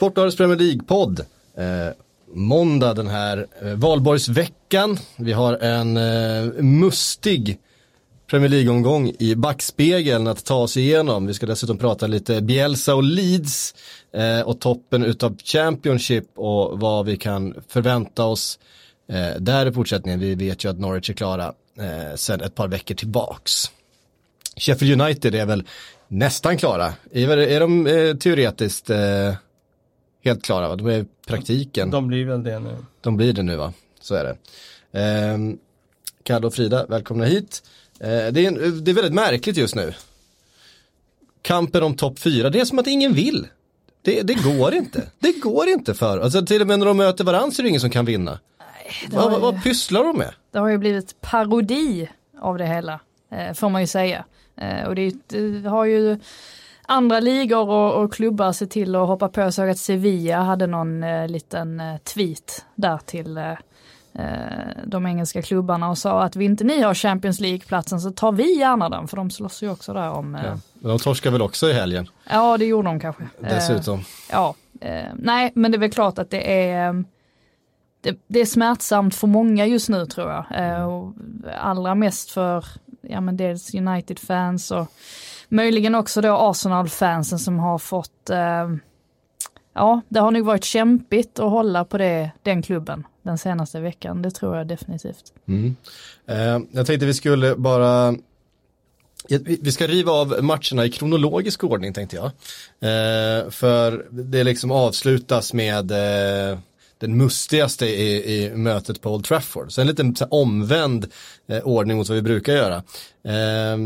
Sportbladets Premier League-podd. Eh, måndag den här eh, valborgsveckan. Vi har en eh, mustig Premier League-omgång i backspegeln att ta oss igenom. Vi ska dessutom prata lite Bielsa och Leeds eh, och toppen utav Championship och vad vi kan förvänta oss eh, där i fortsättningen. Vi vet ju att Norwich är klara eh, sedan ett par veckor tillbaks. Sheffield United är väl nästan klara. Är, är de eh, teoretiskt eh, helt klara? Va? De är praktiken. De blir väl det nu. De blir det nu va? Så är det. Eh, Kalle och Frida, välkomna hit. Eh, det, är en, det är väldigt märkligt just nu. Kampen om topp fyra, det är som att ingen vill. Det, det går inte. Det går inte för, alltså till och med när de möter varandra så är det ingen som kan vinna. Vad, vad, vad pysslar de med? Det har ju blivit parodi av det hela, eh, får man ju säga. Eh, och det, det har ju andra ligor och, och, klubbar sett till att hoppa på. Jag såg att Sevilla hade någon eh, liten eh, tweet där till eh, eh, de engelska klubbarna och sa att vi inte ni har Champions League-platsen så tar vi gärna den för de slåss ju också där om. Eh, ja. De torskar väl också i helgen? Ja det gjorde de kanske. Dessutom. ja, nej men det är väl klart att det är det, det, är smärtsamt för många just nu tror jag. Eh, allra mest för ja, men dels United-fans och möjligen också då Arsenal-fansen som har fått, eh, ja det har nog varit kämpigt att hålla på det, den klubben den senaste veckan, det tror jag definitivt. Mm. Eh, jag tänkte vi skulle bara vi ska riva av matcherna i kronologisk ordning tänkte jag. Eh, för det liksom avslutas med eh, den mustigaste i, i mötet på Old Trafford. Så en liten så omvänd eh, ordning mot vad vi brukar göra. Eh,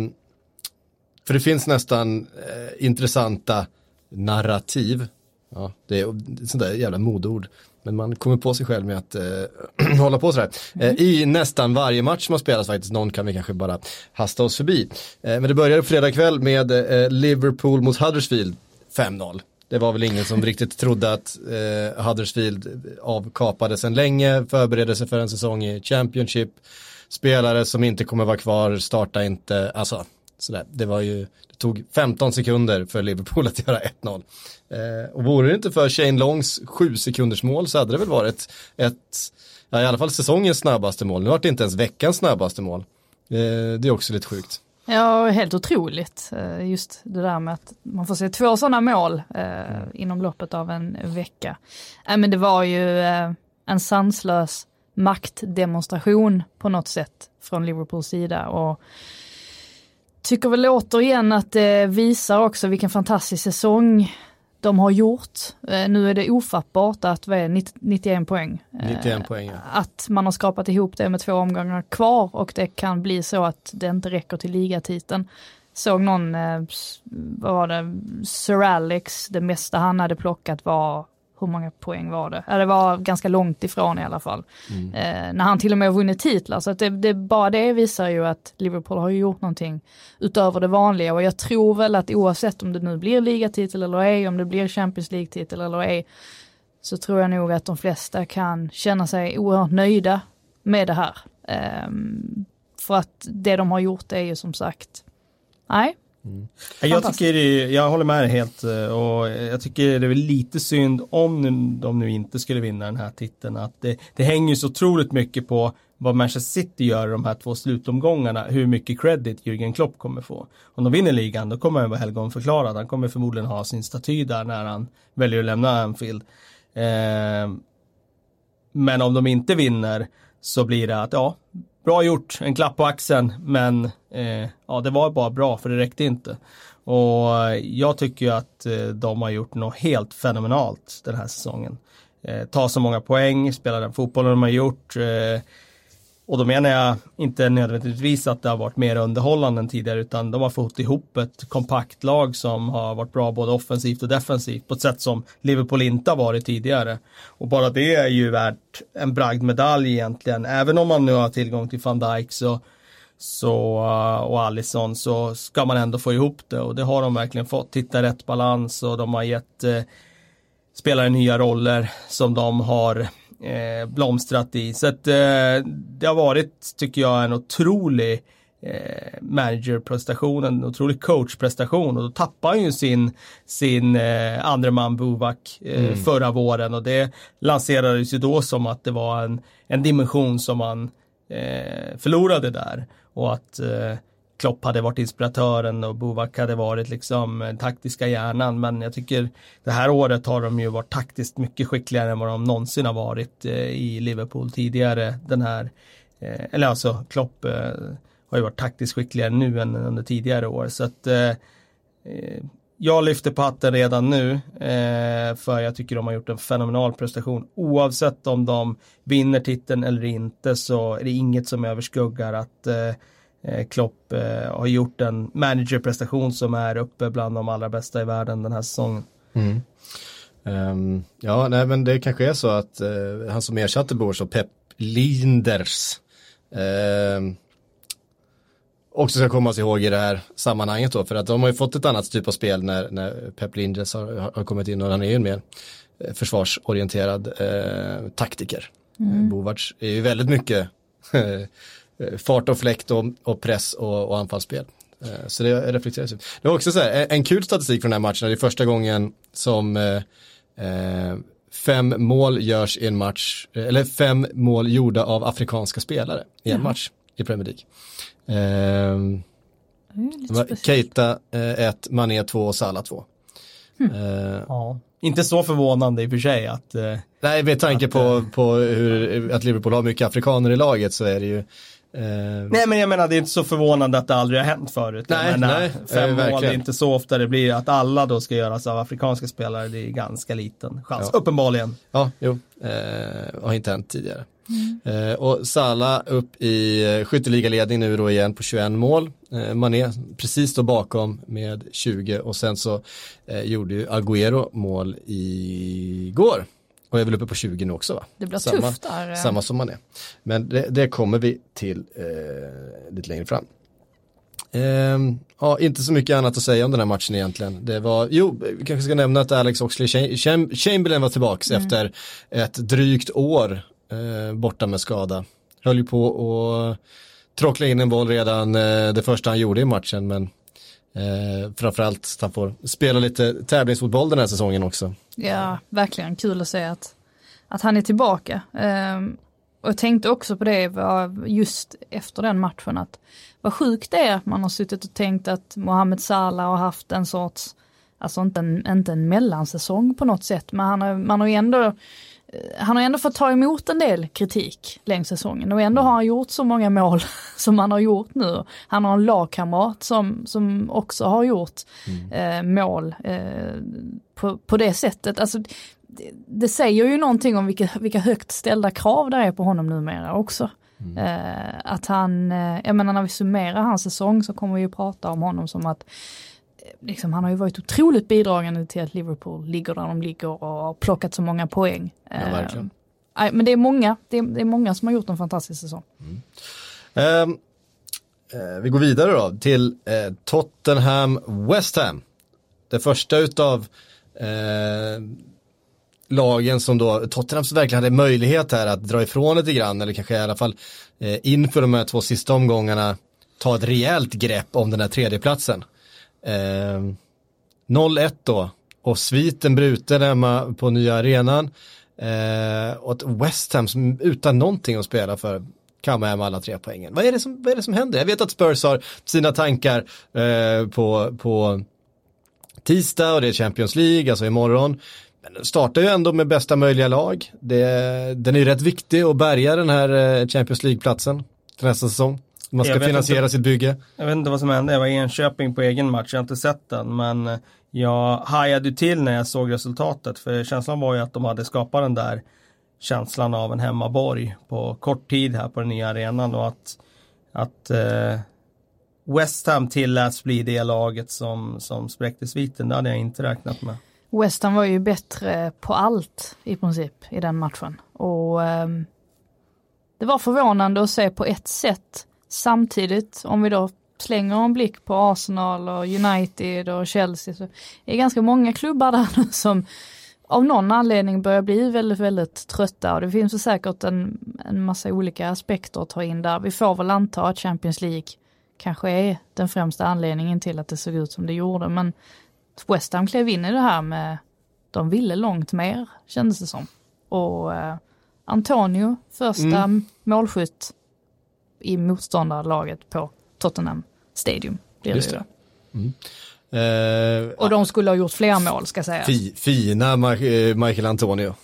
för det finns nästan eh, intressanta narrativ. Ja, det är ett sånt där jävla modord. Men man kommer på sig själv med att eh, hålla på sådär. Eh, I nästan varje match som har spelats faktiskt, någon kan vi kanske bara hasta oss förbi. Eh, men det började på fredag kväll med eh, Liverpool mot Huddersfield 5-0. Det var väl ingen som riktigt trodde att eh, Huddersfield avkapade sedan länge, förberedde sig för en säsong i Championship. Spelare som inte kommer vara kvar, starta inte, alltså sådär. Det var ju, det tog 15 sekunder för Liverpool att göra 1-0. Eh, och vore det inte för Shane Longs 7 sekunders mål så hade det väl varit ett, ja, i alla fall säsongens snabbaste mål. Nu har det inte ens veckans snabbaste mål. Eh, det är också lite sjukt. Ja, helt otroligt. Eh, just det där med att man får se två sådana mål eh, mm. inom loppet av en vecka. Äh, men det var ju eh, en sanslös maktdemonstration på något sätt från Liverpools sida. Och tycker väl återigen att det visar också vilken fantastisk säsong de har gjort. Eh, nu är det ofattbart att vad är 91 poäng. 91 eh, poäng ja. Att man har skapat ihop det med två omgångar kvar och det kan bli så att det inte räcker till ligatiteln. Såg någon, eh, vad var det, Sir Alex, det mesta han hade plockat var hur många poäng var det? Ja, det var ganska långt ifrån i alla fall. Mm. Eh, när han till och med vunnit titlar, så att det, det, bara det visar ju att Liverpool har gjort någonting utöver det vanliga och jag tror väl att oavsett om det nu blir ligatitel eller ej, om det blir Champions League-titel eller ej, så tror jag nog att de flesta kan känna sig oerhört nöjda med det här. Eh, för att det de har gjort är ju som sagt, nej, Mm. Jag, tycker, jag håller med dig helt eh, och jag tycker det är lite synd om de nu inte skulle vinna den här titeln. Att det, det hänger så otroligt mycket på vad Manchester City gör i de här två slutomgångarna, hur mycket credit Jürgen Klopp kommer få. Om de vinner ligan då kommer han vara helgonförklarad. Han kommer förmodligen ha sin staty där när han väljer att lämna Anfield. Eh, men om de inte vinner så blir det att ja, bra gjort, en klapp på axeln, men eh, ja, det var bara bra för det räckte inte. Och eh, jag tycker ju att eh, de har gjort något helt fenomenalt den här säsongen. Eh, ta så många poäng, spela den fotbollen de har gjort. Eh, och då menar jag inte nödvändigtvis att det har varit mer underhållande än tidigare utan de har fått ihop ett kompakt lag som har varit bra både offensivt och defensivt på ett sätt som Liverpool inte har varit tidigare. Och bara det är ju värt en bragdmedalj egentligen. Även om man nu har tillgång till van Dijk så, så, och Alisson så ska man ändå få ihop det och det har de verkligen fått. Hitta rätt balans och de har gett eh, spelare nya roller som de har eh, blomstrat i. Så att eh, det har varit, tycker jag, en otrolig eh, managerprestation, en otrolig coachprestation och då tappar han ju sin, sin eh, andre man Buvak eh, mm. förra våren och det lanserades ju då som att det var en, en dimension som man eh, förlorade där och att eh, Klopp hade varit inspiratören och Bovak hade varit liksom eh, taktiska hjärnan. Men jag tycker det här året har de ju varit taktiskt mycket skickligare än vad de någonsin har varit eh, i Liverpool tidigare. Den här, eh, eller alltså Klopp eh, har ju varit taktiskt skickligare nu än under tidigare år. Så att eh, eh, jag lyfter på hatten redan nu eh, för jag tycker de har gjort en fenomenal prestation. Oavsett om de vinner titeln eller inte så är det inget som överskuggar att Eh, eh Klopp eh, har gjort en managerprestation som är uppe bland de allra bästa i världen den här säsongen. Mm. Um, ja, nej men det kanske är så att uh, han som ersatte Bors och Pep Linders uh, också ska komma sig ihåg i det här sammanhanget då, för att de har ju fått ett annat typ av spel när, när Pep Linders har, har kommit in och han är ju en mer försvarsorienterad uh, taktiker. Mm. Bovarts är ju väldigt mycket Eh, fart och fläkt och, och press och, och anfallsspel. Eh, så det reflekteras ju. Det var också så här, en kul statistik från den här matchen, det är första gången som eh, eh, fem mål görs i en match, eller fem mål gjorda av afrikanska spelare i en ja. match i Premier League. Eh, Keita 1, eh, Mané 2 och Salah 2. Hmm. Uh, ja. Inte så förvånande i och för sig att... Uh, nej, med tanke att, på, på hur, att Liverpool har mycket afrikaner i laget så är det ju Uh, nej men jag menar det är inte så förvånande att det aldrig har hänt förut. Nej, jag menar, nej, fem mål, det är inte så ofta det blir att alla då ska göras av afrikanska spelare. Det är ganska liten chans, ja. uppenbarligen. Ja, jo, uh, har inte hänt tidigare. Mm. Uh, och Sala upp i skytteligaledning nu då igen på 21 mål. Uh, Mané precis då bakom med 20 och sen så gjorde ju Agüero mål igår. Och är väl uppe på 20 nu också va? Det blir samma, tufft där. Samma som man är. Men det, det kommer vi till eh, lite längre fram. Eh, ja, inte så mycket annat att säga om den här matchen egentligen. Det var, jo, vi kanske ska nämna att Alex Oxley Chamberlain var tillbaks mm. efter ett drygt år eh, borta med skada. Höll ju på att tråckla in en boll redan eh, det första han gjorde i matchen men Eh, framförallt att han får spela lite tävlingsfotboll den här säsongen också. Ja, verkligen kul att se att, att han är tillbaka. Eh, och jag tänkte också på det just efter den matchen att vad sjukt det är att man har suttit och tänkt att Mohamed Salah har haft en sorts, alltså inte en, inte en mellansäsong på något sätt, men han har, man har ju ändå han har ändå fått ta emot en del kritik längs säsongen och ändå har han gjort så många mål som han har gjort nu. Han har en lagkamrat som, som också har gjort mm. eh, mål eh, på, på det sättet. Alltså, det, det, säger ju någonting om vilka, vilka högt ställda krav det är på honom numera också. Mm. Eh, att han, eh, jag menar när vi summerar hans säsong så kommer vi ju prata om honom som att liksom, han har ju varit otroligt bidragande till att Liverpool ligger där de ligger och har plockat så många poäng. Ja, verkligen. Uh, men det är många, det är, det är, många som har gjort en fantastisk säsong. Mm. Um, uh, vi går vidare då till uh, Tottenham West Ham. Det första utav lagen som då, Tottenham verkligen hade möjlighet här att dra ifrån lite grann eller kanske i alla fall inför de här två sista omgångarna ta ett rejält grepp om den här tredjeplatsen. Eh, 0-1 då och sviten bruten hemma på nya arenan. Eh, och ett West Ham som utan någonting att spela för kammar hem alla tre poängen. Vad är, det som, vad är det som händer? Jag vet att Spurs har sina tankar eh, på, på tisdag och det är Champions League, alltså imorgon. Men den startar ju ändå med bästa möjliga lag. Det, den är ju rätt viktig att bärga den här eh, Champions League-platsen till nästa säsong. Man ska finansiera inte, sitt bygge. Jag vet inte vad som hände, jag var i Enköping på egen match, jag har inte sett den, men jag hajade till när jag såg resultatet, för känslan var ju att de hade skapat den där känslan av en hemmaborg på kort tid här på den nya arenan och att, att eh, West Ham tilläts bli det laget som, som spräckte sviten, det hade jag inte räknat med. West Ham var ju bättre på allt i princip i den matchen. Och eh, det var förvånande att se på ett sätt Samtidigt, om vi då slänger en blick på Arsenal och United och Chelsea så är det ganska många klubbar där som av någon anledning börjar bli väldigt, väldigt trötta och det finns säkert en, en massa olika aspekter att ta in där. Vi får väl anta att Champions League kanske är den främsta anledningen till att det såg ut som det gjorde. Men West Ham klev in i det här med, de ville långt mer kändes det som. Och eh, Antonio, första mm. målskytt i motståndarlaget på Tottenham Stadium. Blir Just det. det. Mm. Eh, och de skulle ha gjort fler mål ska sägas. Fi, fina eh, Michael Antonio.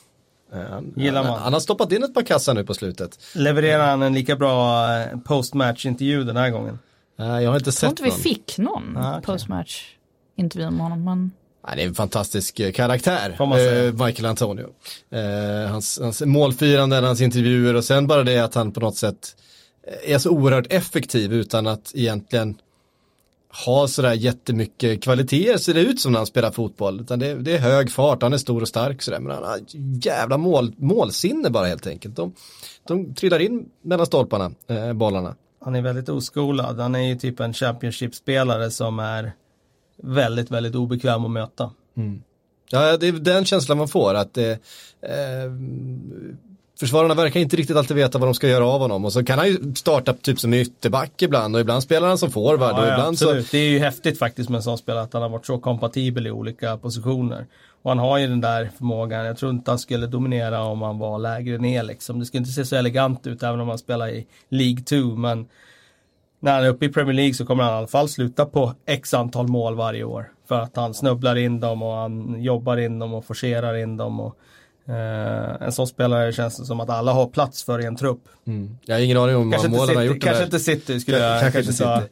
Eh, han, Gillar man. han har stoppat in ett par kassar nu på slutet. Levererar han en lika bra postmatch-intervju den här gången? Nej, jag har inte sett någon. Jag tror inte vi fick någon ah, okay. postmatch-intervju med honom. Men... Ja, det är en fantastisk karaktär, eh, Michael Antonio. Eh, hans, hans målfirande, hans intervjuer och sen bara det att han på något sätt är så oerhört effektiv utan att egentligen ha sådär jättemycket kvaliteter ser det ut som när han spelar fotboll. Utan det, det är hög fart, han är stor och stark sådär. Men han har jävla mål, målsinne bara helt enkelt. De, de trillar in mellan stolparna, eh, bollarna. Han är väldigt oskolad. Han är ju typ en Championship-spelare som är väldigt, väldigt obekväm att möta. Mm. Ja, det är den känslan man får att det, eh, försvararna verkar inte riktigt alltid veta vad de ska göra av honom och så kan han ju starta typ som ytterback ibland och ibland spelar han som forward ja, och ibland absolut. så. Det är ju häftigt faktiskt med en sån spelare att han har varit så kompatibel i olika positioner. Och han har ju den där förmågan, jag tror inte han skulle dominera om han var lägre ner liksom. Det skulle inte se så elegant ut även om han spelar i League 2 men när han är uppe i Premier League så kommer han i alla fall sluta på x antal mål varje år. För att han snubblar in dem och han jobbar in dem och forcerar in dem. Och Uh, en sån spelare känns det som att alla har plats för i en trupp. Mm. Jag har ingen aning om hur många mål han har gjort. Kanske inte City skulle jag kanske inte säga.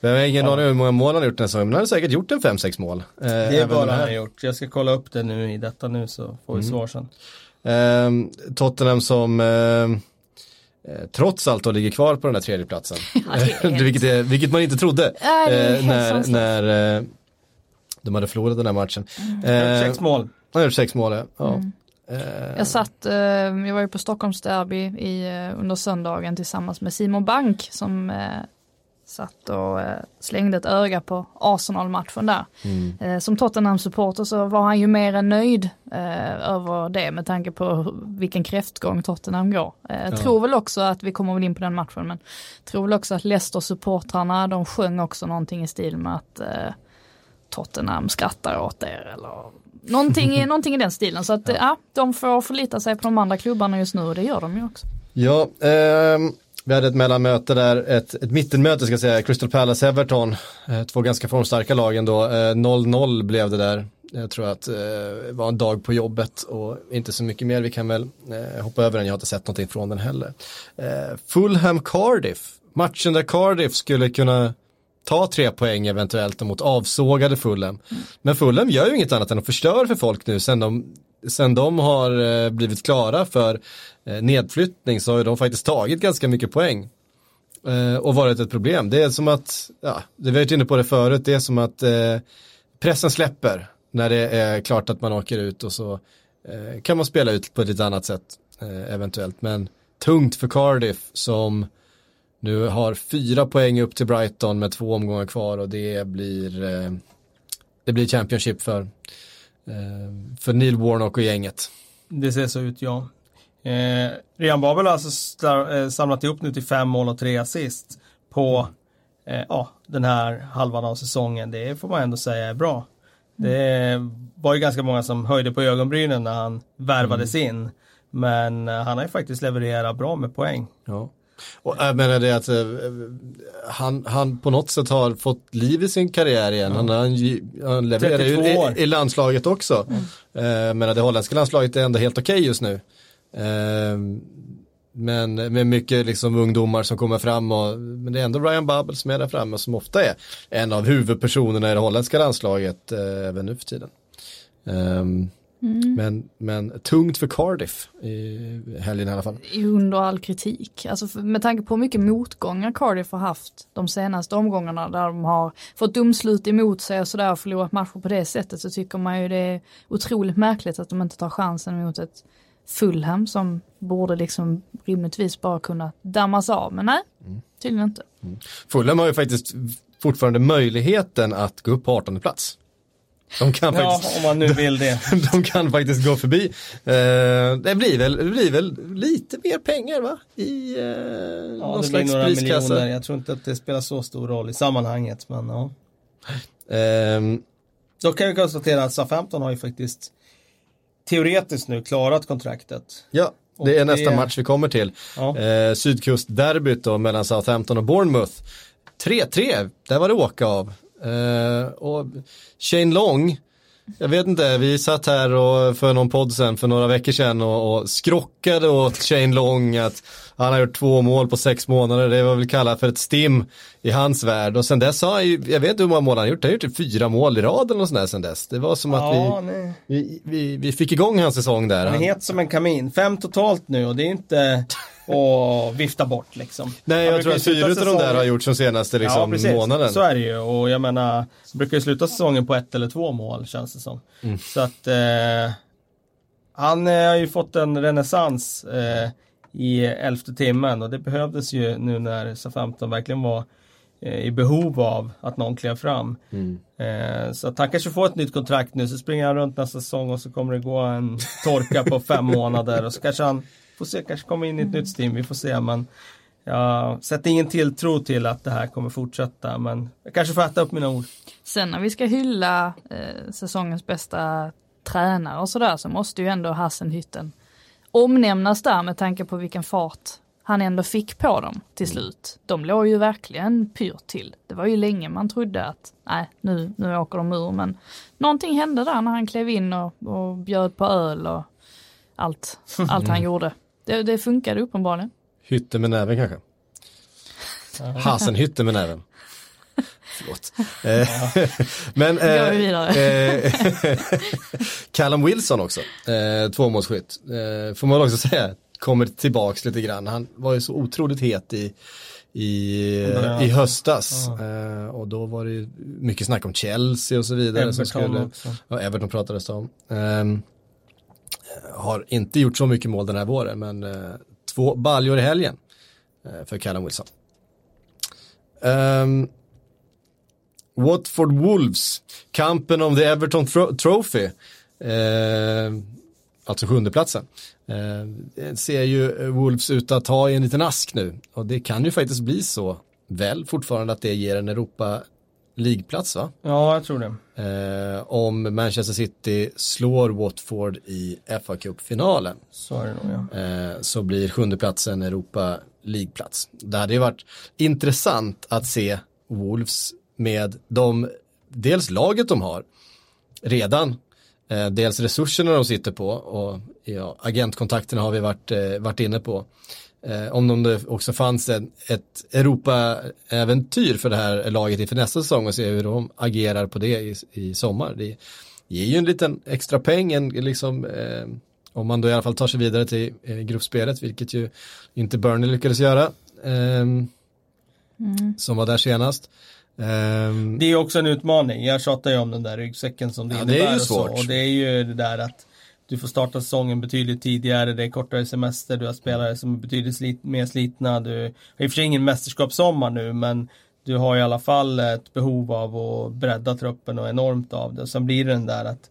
Jag har ingen ja. aning om hur många mål han har gjort den säsongen, men han har säkert gjort en 5-6 mål. Uh, det är vad han har gjort. Jag ska kolla upp det nu i detta nu så får vi mm. svar sen. Uh, Tottenham som uh, trots allt då ligger kvar på den där tredje platsen. Ja, vilket, är, vilket man inte trodde när, när de hade förlorat den här matchen. Mm. sex mål. Han har gjort sex mål, ja. Mm. Eh, jag satt, eh, jag var ju på Stockholms derby i, eh, under söndagen tillsammans med Simon Bank som satt och slängde ett öga på Arsenal-matchen där. Mm. Som Tottenham-supporter så var han ju mer än nöjd över det med tanke på vilken kräftgång Tottenham går. Jag ja. tror väl också att, vi kommer väl in på den matchen, men tror väl också att Leicester-supportrarna, de sjöng också någonting i stil med att Tottenham skrattar åt er eller någonting, någonting i den stilen. Så att ja. de får förlita sig på de andra klubbarna just nu och det gör de ju också. Ja, eh, vi hade ett mellanmöte där, ett, ett mittenmöte ska jag säga, Crystal Palace-Everton, eh, två ganska formstarka lag ändå, 0-0 eh, blev det där. Jag tror att eh, det var en dag på jobbet och inte så mycket mer. Vi kan väl eh, hoppa över den, jag har inte sett någonting från den heller. Eh, Fulham Cardiff, matchen där Cardiff skulle kunna ta tre poäng eventuellt mot avsågade Fulham. Mm. Men Fulham gör ju inget annat än att förstöra för folk nu sen de, sen de har eh, blivit klara för eh, nedflyttning så har de faktiskt tagit ganska mycket poäng. Eh, och varit ett problem. Det är som att, ja, det vi har varit inne på det förut, det är som att pressen släpper när det är klart att man åker ut och så kan man spela ut på ett lite annat sätt eventuellt. Men tungt för Cardiff som nu har fyra poäng upp till Brighton med två omgångar kvar och det blir, eh, det blir Championship för, eh, för Neil Warnock och gänget. Det ser så ut, ja. Eh, Rian Babel har alltså eh, samlat ihop nu till fem mål och tre assist på eh, ja, den här halvan av säsongen. Det får man ändå säga är bra. Det var ju ganska många som höjde på ögonbrynen när han värvades mm. in. Men han har ju faktiskt levererat bra med poäng. Ja. Och jag menar det att eh, han, han på något sätt har fått liv i sin karriär igen. Han, han, han levererar ju i, i, landslaget också. Mm. Eh, men det holländska landslaget är ändå helt okej okay just nu. Eh, men med mycket liksom ungdomar som kommer fram och men det är ändå Ryan Babel som är där framme som ofta är en av huvudpersonerna i det holländska landslaget eh, även nu för tiden. Um, Mm. Men, men tungt för Cardiff i helgen i alla fall. Under all kritik. Alltså med tanke på hur mycket motgångar Cardiff har haft de senaste omgångarna där de har fått domslut emot sig och sådär och förlorat matcher på det sättet så tycker man ju det är otroligt märkligt att de inte tar chansen mot ett Fulham som borde liksom rimligtvis bara kunna dammas av. Men nej, mm. tydligen inte. Mm. Fulham har ju faktiskt fortfarande möjligheten att gå upp på 18 plats. De kan, Ja, faktiskt, om man nu vill det. de kan faktiskt gå förbi. Eh, det, blir väl, det blir väl lite mer pengar va? I eh, Ja, någon slags några priskassa. miljoner. Jag tror inte att det spelar så stor roll i sammanhanget, men ja. Ehm, Då kan vi konstatera att Southampton har ju faktiskt teoretiskt nu klarat kontraktet. ja, det är nästa match vi kommer till. Ja. Eh, Sydkustderbyt då mellan Southampton och Bournemouth. 3-3, där var det åka av. Eh, och Shane Long, jag vet inte, vi satt här och för någon podd sen för några veckor sedan och, och skrockade åt Shane Long att han har gjort två mål på sex månader, det var väl kallat för ett stim i hans värld och sen dess har han ju, jag vet inte hur många mål han har gjort, han har gjort typ fyra mål i rad eller något sånt där sen dess. Det var som att Ja, vi, vi, vi, vi fick igång hans säsong där. Han är het som en kamin. Fem totalt nu och det är inte att vifta bort liksom. Nej, jag tror att fyra av de där har gjort som senaste liksom, månaden. Så är det ju och jag menar, brukar ju sluta säsongen på ett eller två mål känns det som. Mm. Så att eh, han eh, har ju fått en renässans eh, i elfte timmen och det behövdes ju nu när Southampton verkligen var eh, i behov av att någon klev fram. Mm. Eh, så att han kanske får ett nytt kontrakt nu så springer han runt nästa säsong och så kommer det gå en torka på fem månader och så kanske han får se, kanske kommer in i ett nytt team, vi får se men jag sätter ingen tilltro till att det här kommer fortsätta men jag kanske får äta upp mina ord. Sen när vi ska hylla eh, säsongens bästa tränare och sådär så måste ju ändå Hassenhytten omnämnas där med tanke på vilken fart han ändå fick på dem till slut. De låg ju verkligen pyrt till. Det var ju länge man trodde att nej, nu, nu åker de ur men någonting hände där när han klev in och, och bjöd på öl och allt, allt han gjorde. Det, det funkade uppenbarligen. Hytte med näven kanske. Hasenhytte med näven. Förlåt. Eh, Men vidare. eh, Callum Wilson också, eh, tvåmålsskytt. Eh, får man väl också säga, kommer tillbaks lite grann. Han var ju så otroligt het i, i, Ja. i höstas. Eh, och då var det ju mycket snack om Chelsea och så vidare. som Everton skulle, också. Ja, Everton pratades det om. Har inte gjort så mycket mål den här våren, men eh, två baljor i helgen eh, för Callum Wilson. Um, Watford Wolves, kampen om the Everton Tro- Trophy, eh, alltså sjundeplatsen. Eh, ser ju Wolves ut att ha i en liten ask nu och det kan ju faktiskt bli så väl fortfarande att det ger en Europa League-plats va? Ja, jag tror det. eh, om Manchester City slår Watford i fa Cup-finalen Så är det nog ja. eh, så blir sjundeplatsen Europa League-plats. Det hade ju varit intressant att se Wolves med de, dels laget de har redan, eh, dels resurserna de sitter på och ja, agentkontakterna har vi varit, eh, varit inne på. Eh, om de det också fanns en, ett Europa-äventyr för det här laget inför nästa säsong och se hur de agerar på det i, i sommar. Det ger ju en liten extra peng, en, liksom, eh, om man då i alla fall tar sig vidare till eh, gruppspelet, vilket ju inte Burnley lyckades göra, ehm, som var där senast. Ehm, Det är också en utmaning. Jag tjatar ju om den där ryggsäcken som det Ja, det är innebär ju och så. svårt. Och det är ju det där att du får starta säsongen betydligt tidigare, det är kortare semester, du har spelare som är betydligt slit, mer slitna, du har i och för sig ingen mästerskapssommar nu men du har i alla fall ett behov av att bredda truppen och enormt av det. Sen blir det den där att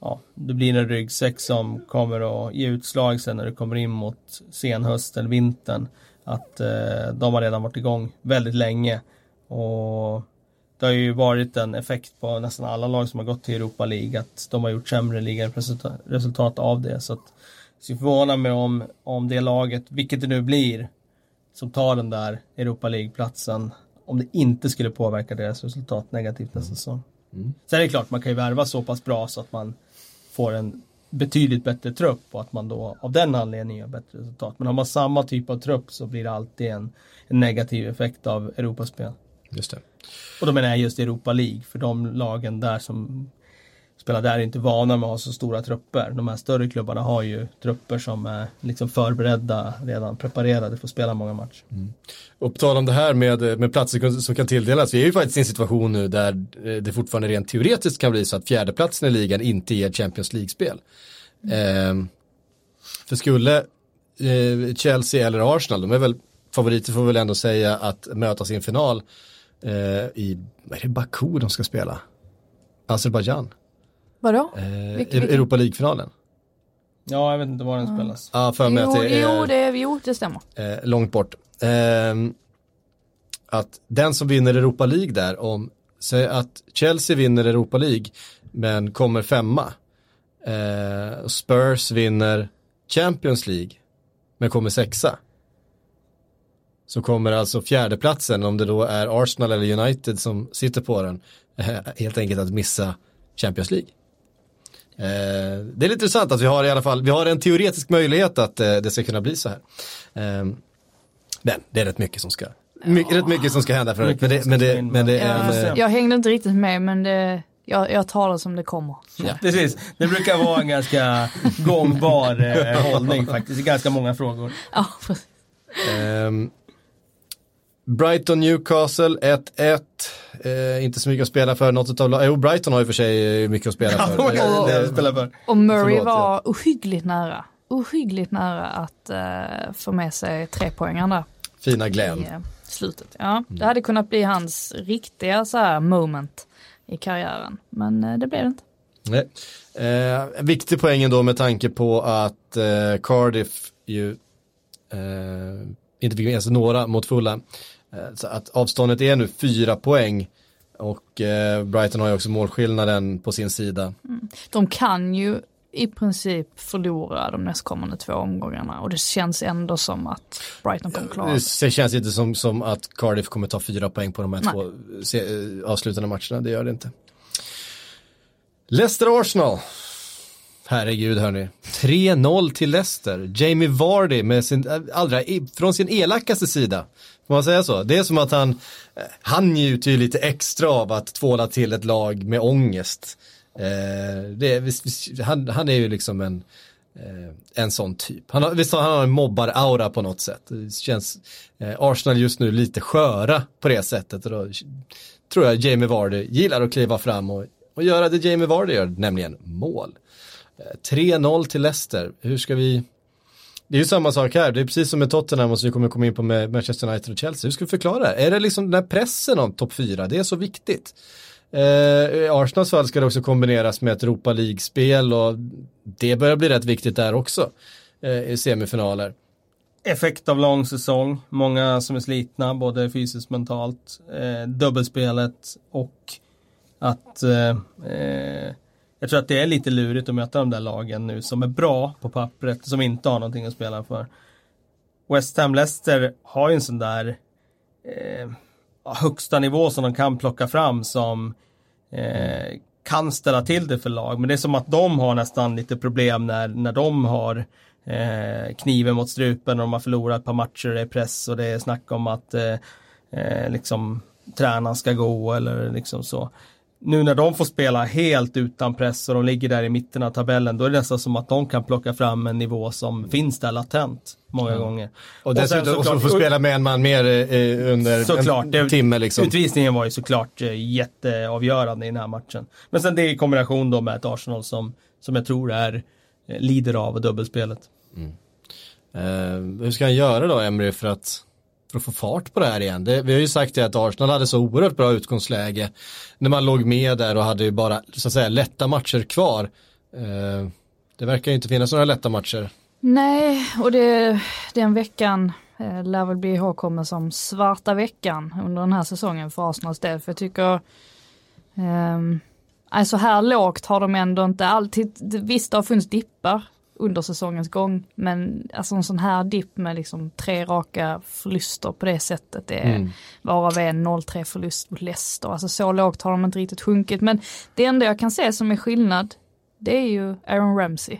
ja, det blir en ryggsäck som kommer att ge utslag sen när du kommer in mot senhöst eller vintern. Att eh, de har redan varit igång väldigt länge. Och det har ju varit en effekt på nästan alla lag som har gått till Europa League att de har gjort sämre ligaresultat resultat av det. Så att så jag förvånar mig om, om det laget, vilket det nu blir, som tar den där Europa League-platsen, om det inte skulle påverka deras resultat negativt nästa säsong. Sen är det klart, man kan ju värva så pass bra så att man får en betydligt bättre trupp och att man då av den anledningen gör bättre resultat. Men har man samma typ av trupp så blir det alltid en, en negativ effekt av Europaspel. just det. Och då menar jag just Europa League, för de lagen där som spelar där är inte vana med att ha så stora trupper. De här större klubbarna har ju trupper som är liksom förberedda, redan preparerade för att spela många matcher. Mm. Och på tal om det här med, med platser som kan tilldelas, vi är ju faktiskt i en situation nu där eh, det fortfarande rent teoretiskt kan bli så att fjärdeplatsen i ligan inte ger Champions League-spel. Ehm, för skulle eh, Chelsea eller Arsenal, de är väl favoriter får vi väl ändå säga att mötas i en final i, vad är det Baku de ska spela? Azerbajdzjan. Vadå? Eh, Vilken-? Europa League-finalen. Ja, jag vet inte var den spelas. Ja, för mig Jo, att det är jo, det, jo, det stämmer. eh, långt bort. Ehm, att den som vinner Europa League där, om, säg att Chelsea vinner Europa League men kommer femma. Eh, Spurs vinner Champions League men kommer sexa. Så kommer alltså fjärdeplatsen, om det då är Arsenal eller United som sitter på den, eh, helt enkelt att missa Champions League. Eh, det är lite intressant att vi har i alla fall, vi har en teoretisk möjlighet att eh, det ska kunna bli så här. Eh, men det är rätt mycket som ska, mycket, rätt mycket som ska hända för Mycket men det, men det, men det är Ja, en, Jag hängde inte riktigt med men det, jag, jag det som det kommer. ja. Precis, det brukar vara en ganska gångbar eh, hållning faktiskt i ganska många frågor. Ja, precis. Ehm, Brighton Newcastle 1-1. Eh, inte så mycket att spela för något utav Jo, Brighton har ju för sig eh, mycket att spela för. Ja, Eh. Och Murray Förlåt, var ohyggligt nära. Ohyggligt nära att eh, få med sig tre poängen där Fina i Glenn. eh, slutet. Ja, det hade kunnat bli hans riktiga så här moment i karriären. Men eh, det blev det inte. Nej. Eh, viktig poäng ändå med tanke på att eh, Cardiff ju eh, inte fick med sig några mot fulla. Eh, så att avståndet är nu fyra poäng och eh, Brighton har ju också målskillnaden på sin sida. De kan ju i princip förlora de nästkommande två omgångarna och det känns ändå som att Brighton kommer klara det. Det känns inte som, som att Cardiff kommer ta fyra poäng på de här Nej. två eh, avslutande matcherna, det gör det inte. Leicester-Arsenal. Herregud hörni. 3-0 till Leicester. Jamie Vardy med sin, eh, allra, från sin elakaste sida. Får man säga så? Det är som att han, eh, han njuter ju lite extra av att tvåla till ett lag med ångest. Eh, det, visst, visst, han, han är ju liksom en, eh, en sån typ. Han har, visst har han en mobbar-aura på något sätt. Det känns eh, Arsenal just nu lite sköra på det sättet. Och då tror jag Jamie Vardy gillar att kliva fram och, och göra det Jamie Vardy gör, nämligen mål. 3-0 till Leicester. Hur ska vi... Det är ju samma sak här, det är precis som med Tottenham och så vi kommer komma in på med Manchester United och Chelsea. Hur ska vi förklara det? Är det liksom den här pressen om topp 4, det är så viktigt? Eh, I Arsenals fall ska det också kombineras med ett Europa League-spel och det börjar bli rätt viktigt där också eh, i semifinaler. Effekt av lång säsong, många som är slitna både fysiskt och mentalt. Eh, dubbelspelet och att eh, eh, jag tror att det är lite lurigt att möta de där lagen nu som är bra på pappret, som inte har någonting att spela för. West Ham Leicester har ju en sån där eh, högsta nivå som de kan plocka fram som eh, kan ställa till det för lag. Men det är som att de har nästan lite problem när, när de har eh, kniven mot strupen och de har förlorat ett par matcher, det är press och det är snack om att eh, eh, liksom tränaren ska gå eller liksom så. Nu när de får spela helt utan press och de ligger där i mitten av tabellen, då är det nästan som att de kan plocka fram en nivå som finns där latent många gånger. Och dessutom och så såklart- få spela med en man mer eh, under Såklart, en det- timme liksom. Utvisningen var ju såklart eh, jätteavgörande i den här matchen. Men sen det i kombination då med ett Arsenal som, som jag tror är eh, lider av dubbelspelet. Eh, hur ska han göra då, Emry, för att, för att få fart på det här igen? Det, vi har ju sagt det att Arsenal hade så oerhört bra utgångsläge när man låg med där och hade ju bara, så att säga, lätta matcher kvar. Eh, det verkar ju inte finnas några lätta matcher. Nej, och det, den veckan eh, lär väl bli ihågkommen som svarta veckan under den här säsongen för Arsenals del. För jag tycker, så alltså här lågt har de ändå inte alltid, visst det har funnits dippar under säsongens gång, men alltså en sån här dipp med liksom tre raka förluster på det sättet, det är Mm. varav en 0-3 förlust mot Leicester. Alltså så lågt har de inte riktigt sjunkit, men det enda jag kan se som är skillnad, det är ju Aaron Ramsey.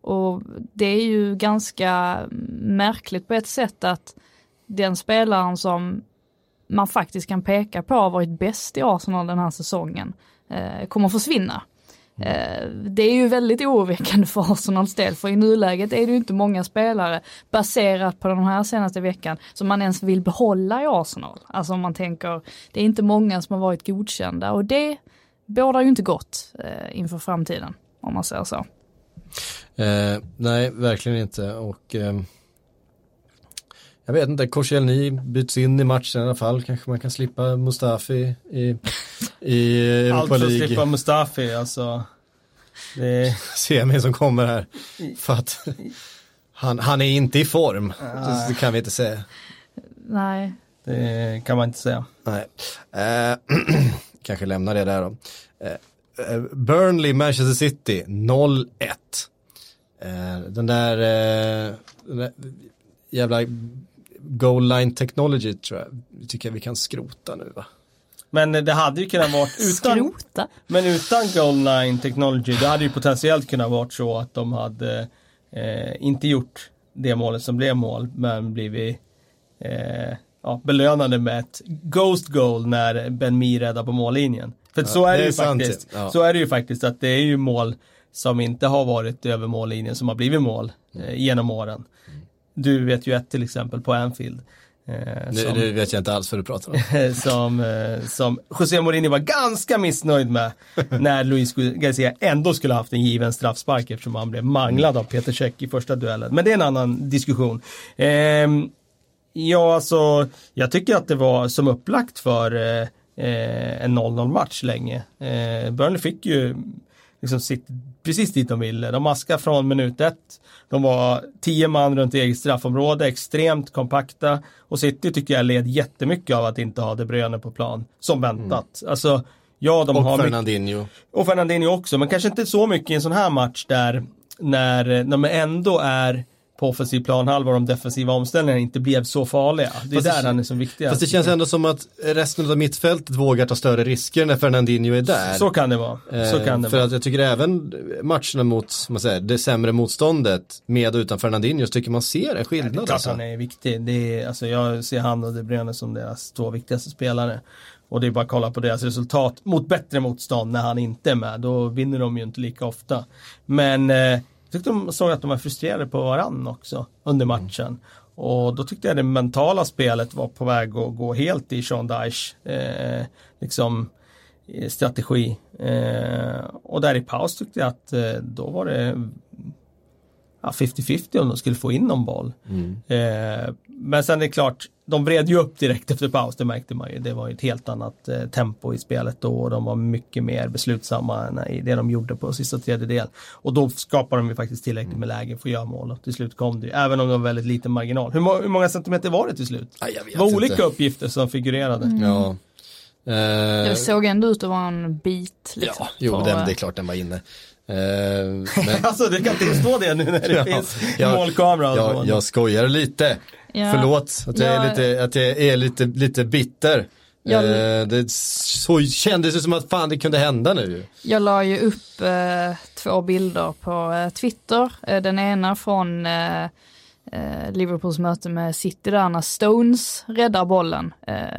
Och det är ju ganska märkligt på ett sätt att den spelaren som man faktiskt kan peka på har varit bäst i Arsenal den här säsongen eh, kommer försvinna. Eh, det är ju väldigt oroväckande för Arsenals del för i nuläget är det ju inte många spelare baserat på den här senaste veckan som man ens vill behålla i Arsenal. Alltså om man tänker, det är inte många som har varit godkända och det bådar ju inte gott eh, inför framtiden om man säger så. Eh, nej, verkligen inte. Och ehm, jag vet inte, Korselny byts in i matchen i alla fall. Kanske man kan slippa Mustafi i, i Allt Europa för att League. slippa Mustafi, alltså. Det, Semi som kommer här. För att han, han är inte i form. Det, det kan vi inte säga. Nej, det kan man inte säga. Nej. Eh, kanske lämnar det där då. Eh, eh, Burnley, Manchester City, 0-1. Eh, den där, eh, den där jävla goal line technology tror jag, tycker jag vi kan skrota nu va. Men det hade ju kunnat vara utan, skrota. men utan goal line technology, det hade ju potentiellt kunnat vara så att de hade eh, inte gjort det målet som blev mål, men blivit eh, ja, belönade med ett ghost goal när Ben Mee räddar på mållinjen. För Ja, så är det, det är ju sant, faktiskt. ja. Så är det ju faktiskt att det är ju mål som inte har varit över mållinjen som har blivit mål eh, genom åren. Du vet ju ett till exempel på Anfield. Eh, som- nu vet jag inte alls vad du pratar om. som, eh, som José Mourinho var ganska missnöjd med när Luis Garcia ändå skulle haft en given straffspark eftersom han blev manglad av Peter Cech i första duellen. Men det är en annan diskussion. Ehm, ja, alltså jag tycker att det var som upplagt för eh, eh, en 0-0 match länge. Eh, Burnley fick ju liksom sitt, precis dit de ville. De maskade från minut ett. De var tio man runt eget straffområde, extremt kompakta. Och City tycker jag led jättemycket av att inte ha De Bruyne på plan, som väntat. Alltså, ja, de har Och mycket, Fernandinho. och Fernandinho också, men kanske inte så mycket i en sån här match där när de ändå är på offensiv planhalva och de defensiva omställningarna inte blev så farliga. Det är Fast det där kän- han är så viktig. Fast det känns ändå som att resten av mittfältet vågar ta större risker när Fernandinho är där. Så kan det vara. Så Eh, kan det för vara. att jag tycker även matcherna mot man säger, det sämre motståndet med och utan Fernandinho så tycker man ser en Det är skillnad. klart Alltså. han är viktig. Det är, alltså jag ser han och De Bruyne som deras två viktigaste spelare. Och det är bara att kolla på deras resultat mot bättre motstånd när han inte är med. Då vinner de ju inte lika ofta. Men eh, tyckte de såg att de var frustrerade på varann också under matchen. Och då tyckte jag det mentala spelet var på väg att gå helt i Sean Dyche eh, liksom, eh, strategi. Eh, och där i paus tyckte jag att eh, då var det ja, 50-50 om de skulle få in någon boll. Eh, men sen är det klart, de vred ju upp direkt efter paus, det märkte man ju. Det var ju ett helt annat eh, tempo i spelet då och de var mycket mer beslutsamma än i det de gjorde på sista tredjedel. Och då skapade de ju faktiskt tillräckligt med lägen för att göra mål och till slut kom det ju, även om det var väldigt liten marginal. Hur, må- hur många centimeter var det till slut? Vet Det var inte. olika uppgifter som figurerade. Ja. Det Eh, såg ändå ut att vara en bit. Liksom, ja, jo, på, den, det är klart den var inne. Eh, men, Alltså det kan inte stå det nu när det Ja, finns ja, målkamera jag, jag skojar lite. Ja. Förlåt att jag är Ja. lite, att jag är lite, lite bitter. Jag- Eh, det så kändes det som att fan det kunde hända nu. Jag la ju upp eh, två bilder på eh, Twitter. Eh, den ena från eh, eh, Liverpools möte med City där när Stones räddar bollen.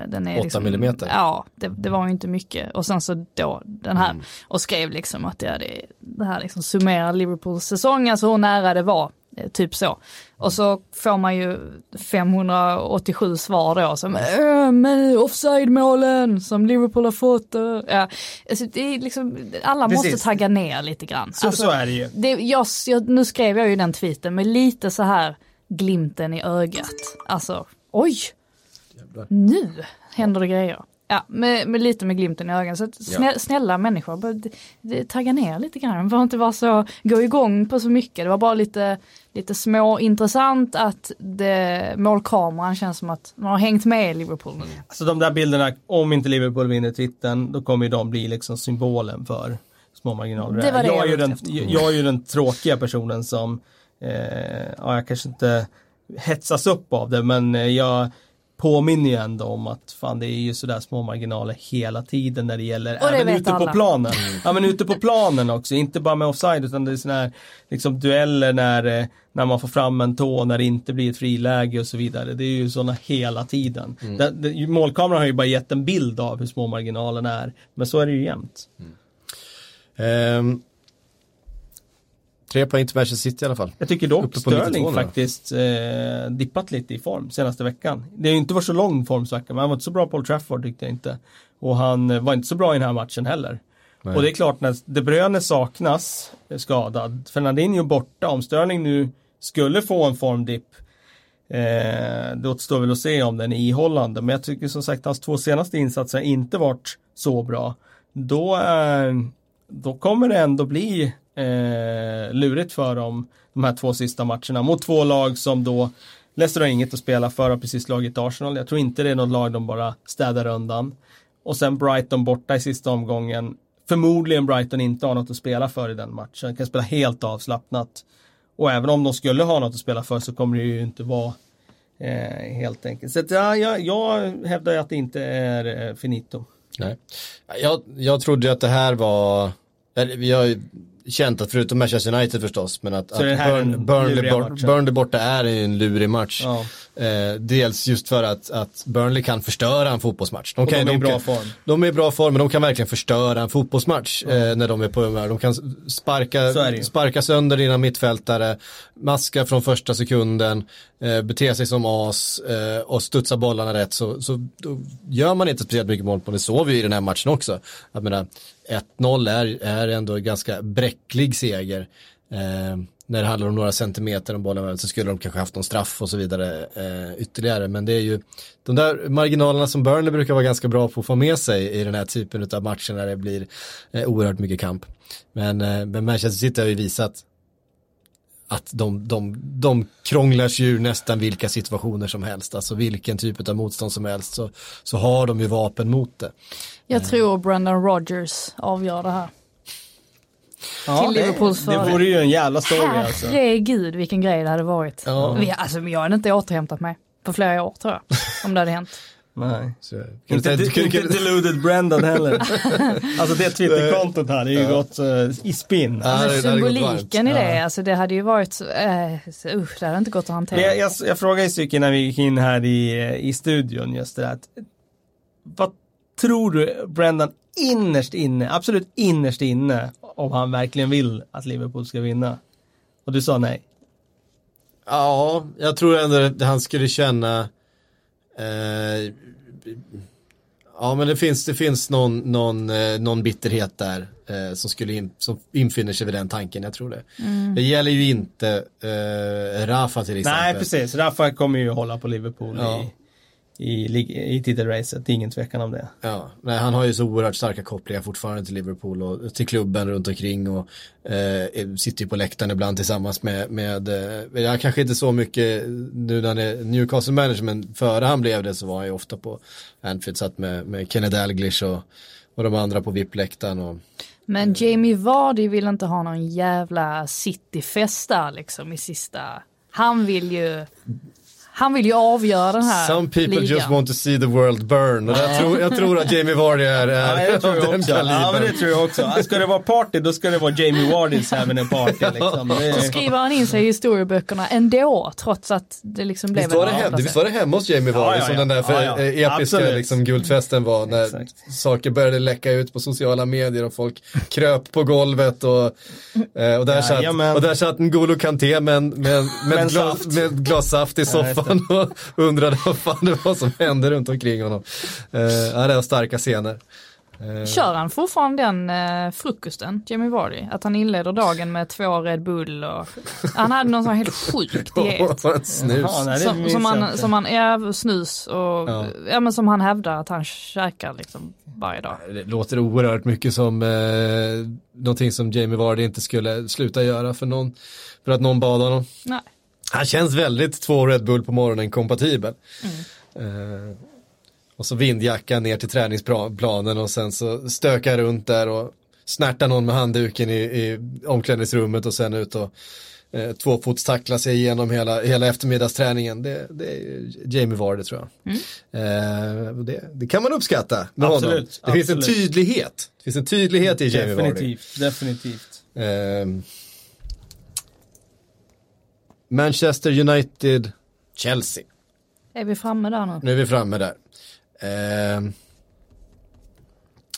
Den är Åtta liksom, millimeter. Ja, det, det var ju inte mycket. Och sen så då den här Mm. och skrev liksom att ja, det, det här liksom summerar Liverpools säsong, alltså hur nära det var. Eh, Typ så. Och så får man ju 587 svar då som äh, men offside-målen som Liverpool har fått. eh." Ja, alltså det är liksom, alla Precis. måste tagga ner lite grann. Så, Alltså, så är det ju. det, jag, jag, nu skrev jag ju den tweeten med lite så här glimten i ögat. Alltså, oj, nu händer det grejer. Ja, med, med lite med glimten i ögat. Så att snä, snälla människor, bara, tagga ner lite grann. Får inte vara så, gå igång på så mycket. Det var bara lite, lite små intressant att det, målkameran känns som att man har hängt med i Liverpool nu. Alltså de där bilderna, om inte Liverpool vinner titeln, då kommer ju de bli liksom symbolen för små marginaler. Det var det jag, är jag ju var den, jag är ju den tråkiga personen som, eh, ja jag kanske inte hetsas upp av det, men eh, jag påminner ju ändå om att fan det är ju sådär små marginaler hela tiden när det gäller, Och det även ute på alla. planen. Ja men ute på planen också, inte bara med offside utan det är sådana här liksom dueller när, eh, när man får fram en tå, när det inte blir ett friläge och så vidare. Det är ju sådana hela tiden. Det, det, målkameran har ju bara gett en bild av hur små marginalerna är, men så är det ju jämt. Ehm, tre poäng till Manchester City i alla fall. Jag tycker dock Uppe på 92 Sterling faktiskt eh, dippat lite i form senaste veckan. Det har ju inte varit så lång formsvacka, men han var inte så bra på Old Trafford tyckte jag inte. Och han eh, var inte så bra i den här matchen heller. Nej. Och det är klart när De Bruyne saknas eh, skadad, Fernandinho borta, om Sterling nu skulle få en formdipp eh, det återstår väl att se om den är ihållande, men jag tycker som sagt hans två senaste insatser inte varit så bra. Då, eh, då kommer det ändå bli eh, lurigt för dem de här två sista matcherna mot två lag som då Leicester har inget att spela för, har precis slagit Arsenal. Jag tror inte det är något lag de bara städar undan. Och sen Brighton borta i sista omgången. Förmodligen Brighton inte har något att spela för i den matchen. De kan spela helt avslappnat. Och även om de skulle ha något att spela för så kommer det ju inte vara eh, helt enkelt. Så att, ja, jag, jag hävdar att det inte är eh, finito. Nej. Jag, jag trodde att det här var, vi känt att förutom Manchester United förstås, men att, att Burn, Burnley, bort, Burnley borta är en lurig match. Ja. Eh, dels just för att, att Burnley kan förstöra en fotbollsmatch. De, kan, de är i bra kan, form. De är i bra form, men de kan verkligen förstöra en fotbollsmatch mm. eh, när de är på humör. De kan sparka, sparka sönder dina mittfältare, maska från första sekunden, eh, bete sig som as eh, och studsa bollarna rätt. Så, så gör man inte speciellt mycket mål på det. såg vi i den här matchen också. Jag menar, 1-0 är, är ändå en ganska bräcklig seger. Eh, när det handlar om några centimeter om bollen så skulle de kanske haft någon straff och så vidare eh, ytterligare. Men det är ju de där marginalerna som Burnley brukar vara ganska bra på att få med sig i den här typen av matcher när det blir eh, oerhört mycket kamp. Men, eh, men Manchester City har ju visat att de, de, de krånglar sig ur nästan vilka situationer som helst, alltså vilken typ av motstånd som helst så, så har de ju vapen mot det. Jag tror Brendan Rodgers avgör det här. Ja, till Liverpools det, det vore ju en jävla story alltså. Herregud vilken grej det hade varit. Ja. Vi, alltså, jag hade inte återhämtat mig på flera år tror jag. Om det hade hänt. Nej. Så, inte, inte, inte deluded Brendan heller. alltså det Twitterkontot hade ju ja. gått uh, i spinn. Alltså, symboliken i det, alltså det hade ju varit, uh, usch, det hade inte gått att hantera. Jag, jag, jag frågade ju Stycken när vi gick in här i, i studion just det där. Vad tror du Brendan innerst inne, absolut innerst inne, om han verkligen vill att Liverpool ska vinna? Och du sa nej. Ja, jag tror ändå att han skulle känna eh, Ja men det finns, det finns någon, någon, eh, någon bitterhet där eh, som, skulle in, som infinner sig vid den tanken, jag tror det. Mm. Det gäller ju inte eh, Rafa till exempel. Nej precis, Rafa kommer ju hålla på Liverpool ja. i i, i titelracet, ingen tvekan om det. Ja, nej, han har ju så oerhört starka kopplingar fortfarande till Liverpool och till klubben runt omkring och eh, sitter ju på läktaren ibland tillsammans med, med eh, jag kanske inte så mycket nu när han är Newcastle manager men före han blev det så var han ju ofta på Anfield, satt med, med Kenny Dalglish och, och de andra på VIP-läktaren och men Jamie Vardy vill inte ha någon jävla cityfest där liksom i sista han vill ju han vill ju avgöra den här Some people ligan. just want to see the world burn. Och jag, tror, jag tror att Jamie Vardy är, är ja, tror jag också. Ja, men det tror jag också. Ska det vara party, då ska det vara Jamie Vardy's having a party. Liksom. Det... Så skriver han in sig i historieböckerna ändå, trots att det liksom blev visst var, det hem, visst var det hemma hos Jamie Vardy ja, ja, som den där för, episka liksom, guldfesten var, när Exakt. saker började läcka ut på sociala medier och folk kröp på golvet och, eh, och, där, satt, och där satt N'Golo Kanté med, med, med, glas, med glas saft i soffan han och undrade vad fan det var som hände runt omkring honom. Uh, ja, det var starka scener. Uh, Kör han fortfarande den uh, frukosten, Jamie Vardy? Att han inleder dagen med två Red Bull och han hade någon sån helt sjuk diet. snus. Som, som, han, som han, ja snus och ja. ja. men som han hävdar att han käkar liksom varje dag. Det låter oerhört mycket som eh, någonting som Jamie Vardy inte skulle sluta göra för någon, för att någon bad honom. Nej. Han känns väldigt två Red Bull på morgonen kompatibel. Mm. Uh, och så vindjacka ner till träningsplanen och sen så stöka runt där och snärta någon med handduken i, i omklädningsrummet och sen ut och eh, tvåfotstackla sig igenom hela, hela eftermiddagsträningen. Det, det är Jamie Vardy tror jag. Mm. Eh, det, det, kan man uppskatta med absolut, honom. Det absolut. finns en tydlighet. Det finns en tydlighet i Jamie definitivt, Vardy. Definitivt. Eh, Manchester United, Chelsea. Är vi framme där nu? Nu är vi framme där. Eh,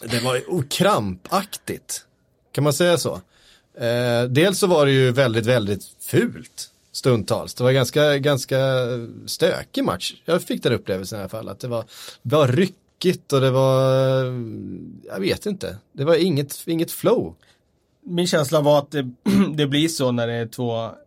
det var krampaktigt. Kan man säga så? Eh, dels så var det ju väldigt, väldigt fult stundtals. Det var ganska, ganska stökig match. Jag fick den upplevelsen i alla fall. Att det var, det var ryckigt och det var, jag vet inte. Det var inget, inget flow. Min känsla var att det, det blir så när det är två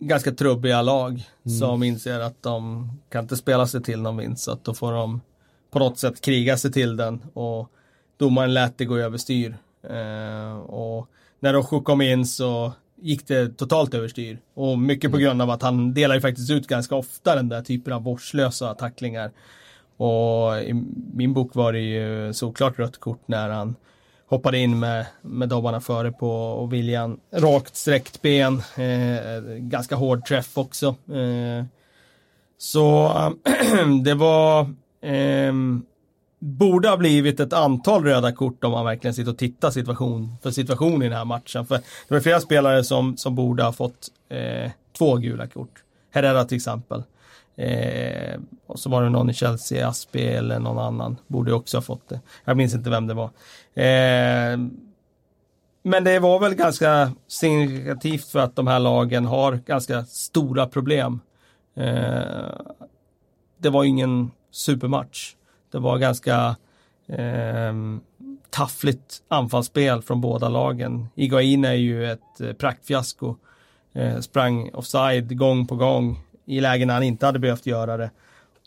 ganska trubbiga lag som inser att de kan inte spela sig till någon vinst. Så att då får de på något sätt kriga sig till den och domaren lät det gå överstyr. Eh, och när Rojo kom in så gick det totalt överstyr. Och mycket på grund av att han delar ju faktiskt ut ganska ofta den där typen av vårdslösa tacklingar. Och i min bok var det ju såklart rött kort när han hoppade in med, med dobbarna före på och William rakt sträckt ben. Eh, ganska hård träff också. Eh, så det var eh, borde ha blivit ett antal röda kort om man verkligen sitter och tittar situation för situation i den här matchen. För det var flera spelare som, som borde ha fått eh, två gula kort. Herrera till exempel. Eh, och så var det någon i Chelsea, Aspi eller någon annan. Borde också ha fått det. Jag minns inte vem det var. Eh, men det var väl ganska signifikativt för att de här lagen har ganska stora problem. Eh, det var ingen supermatch. Det var ganska eh, taffligt anfallsspel från båda lagen. Iguain är ju ett eh, praktfiasko. Eh, sprang offside gång på gång i lägen när han inte hade behövt göra det.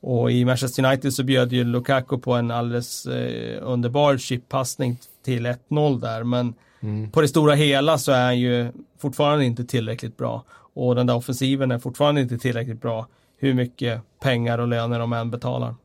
Och i Manchester United så bjöd ju Lukaku på en alldeles eh, underbar chippassning till 1-0 där. Men mm. på det stora hela så är han ju fortfarande inte tillräckligt bra. Och den där offensiven är fortfarande inte tillräckligt bra. Hur mycket pengar och löner de än betalar.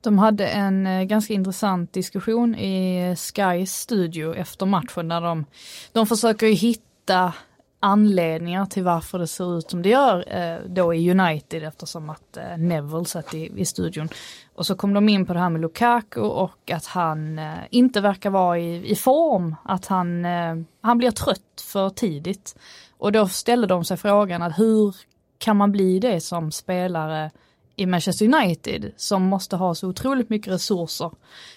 De hade en eh, ganska intressant diskussion i Skys studio efter matchen där de, de försöker hitta anledningar till varför det ser ut som det gör eh, då i United eftersom att eh, Neville satt i, i studion. Och så kom de in på det här med Lukaku och att han eh, inte verkar vara i, i form, att han, eh, han blir trött för tidigt. Och då ställde de sig frågan att hur kan man bli det som spelare i Manchester United som måste ha så otroligt mycket resurser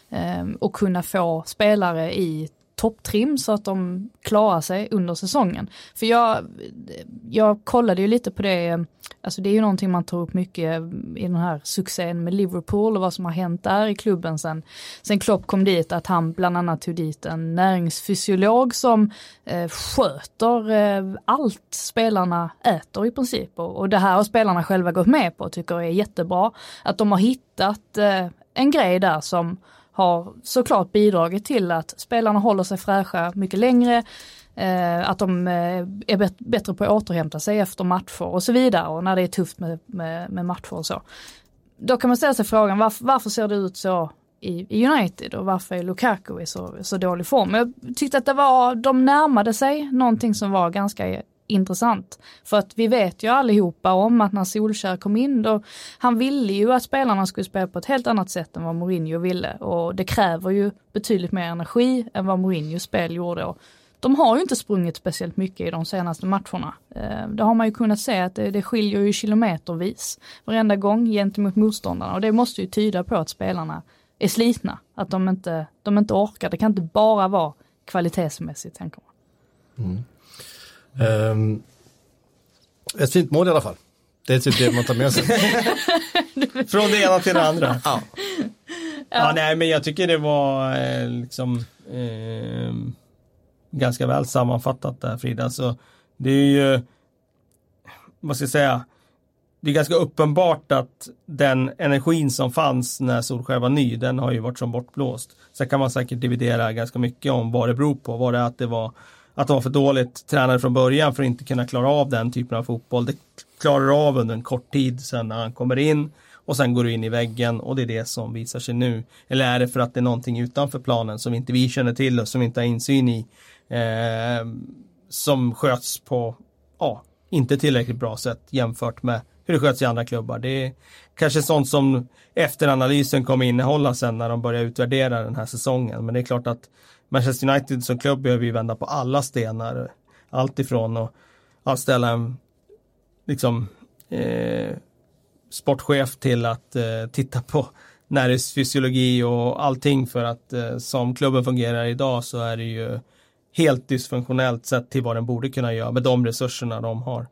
eh, och kunna få spelare i topptrim så att de klarar sig under säsongen. För jag, jag kollade ju lite på det, alltså det är ju någonting man tar upp mycket i den här succén med Liverpool och vad som har hänt där i klubben sen, sen Klopp kom dit, att han bland annat tog dit en näringsfysiolog som eh, sköter eh, allt spelarna äter i princip. Och, och det här har spelarna själva gått med på och tycker är jättebra. Att de har hittat eh, en grej där som har såklart bidragit till att spelarna håller sig fräscha mycket längre, eh, att de eh, är bättre på att återhämta sig efter matcher och så vidare och när det är tufft med, med, med matcher och så. Då kan man ställa sig frågan varför, varför ser det ut så i, i United och varför är Lukaku i så, så dålig form? Jag tyckte att det var, de närmade sig någonting som var ganska intressant. För att vi vet ju allihopa om att när Solskär kom in då, han ville ju att spelarna skulle spela på ett helt annat sätt än vad Mourinho ville och det kräver ju betydligt mer energi än vad Mourinhos spel gjorde. Och de har ju inte sprungit speciellt mycket i de senaste matcherna. Eh, det har man ju kunnat se att det, det skiljer ju kilometervis varenda gång gentemot motståndarna och det måste ju tyda på att spelarna är slitna. Att de inte, de inte orkar. Det kan inte bara vara kvalitetsmässigt tänker man. Mm. Um, ett fint mål i alla fall. Det är typ det man tar med sig. Från det ena till det andra. ja. ja. nej men jag tycker det var eh, liksom eh, ganska väl sammanfattat där Frida. Alltså, det är ju, vad ska jag säga, det är ganska uppenbart att den energin som fanns när Solskjaer var ny, den har ju varit som bortblåst. Sen kan man säkert dividera ganska mycket om vad det beror på. Var det att det var att de var för dåligt tränade från början för att inte kunna klara av den typen av fotboll. Det klarar av under en kort tid sen när han kommer in och sen går du in i väggen och det är det som visar sig nu. Eller är det för att det är någonting utanför planen som inte vi känner till och som vi inte har insyn i eh, som sköts på, ja, inte tillräckligt bra sätt jämfört med hur det sköts i andra klubbar. Det är kanske sånt som efteranalysen kommer innehålla sen när de börjar utvärdera den här säsongen. Men det är klart att Manchester United som klubb behöver ju vända på alla stenar. Allt ifrån att anställa en liksom, eh, sportchef till att eh, titta på näringsfysiologi och allting för att eh, som klubben fungerar idag så är det ju helt dysfunktionellt sett till vad den borde kunna göra med de resurserna de har.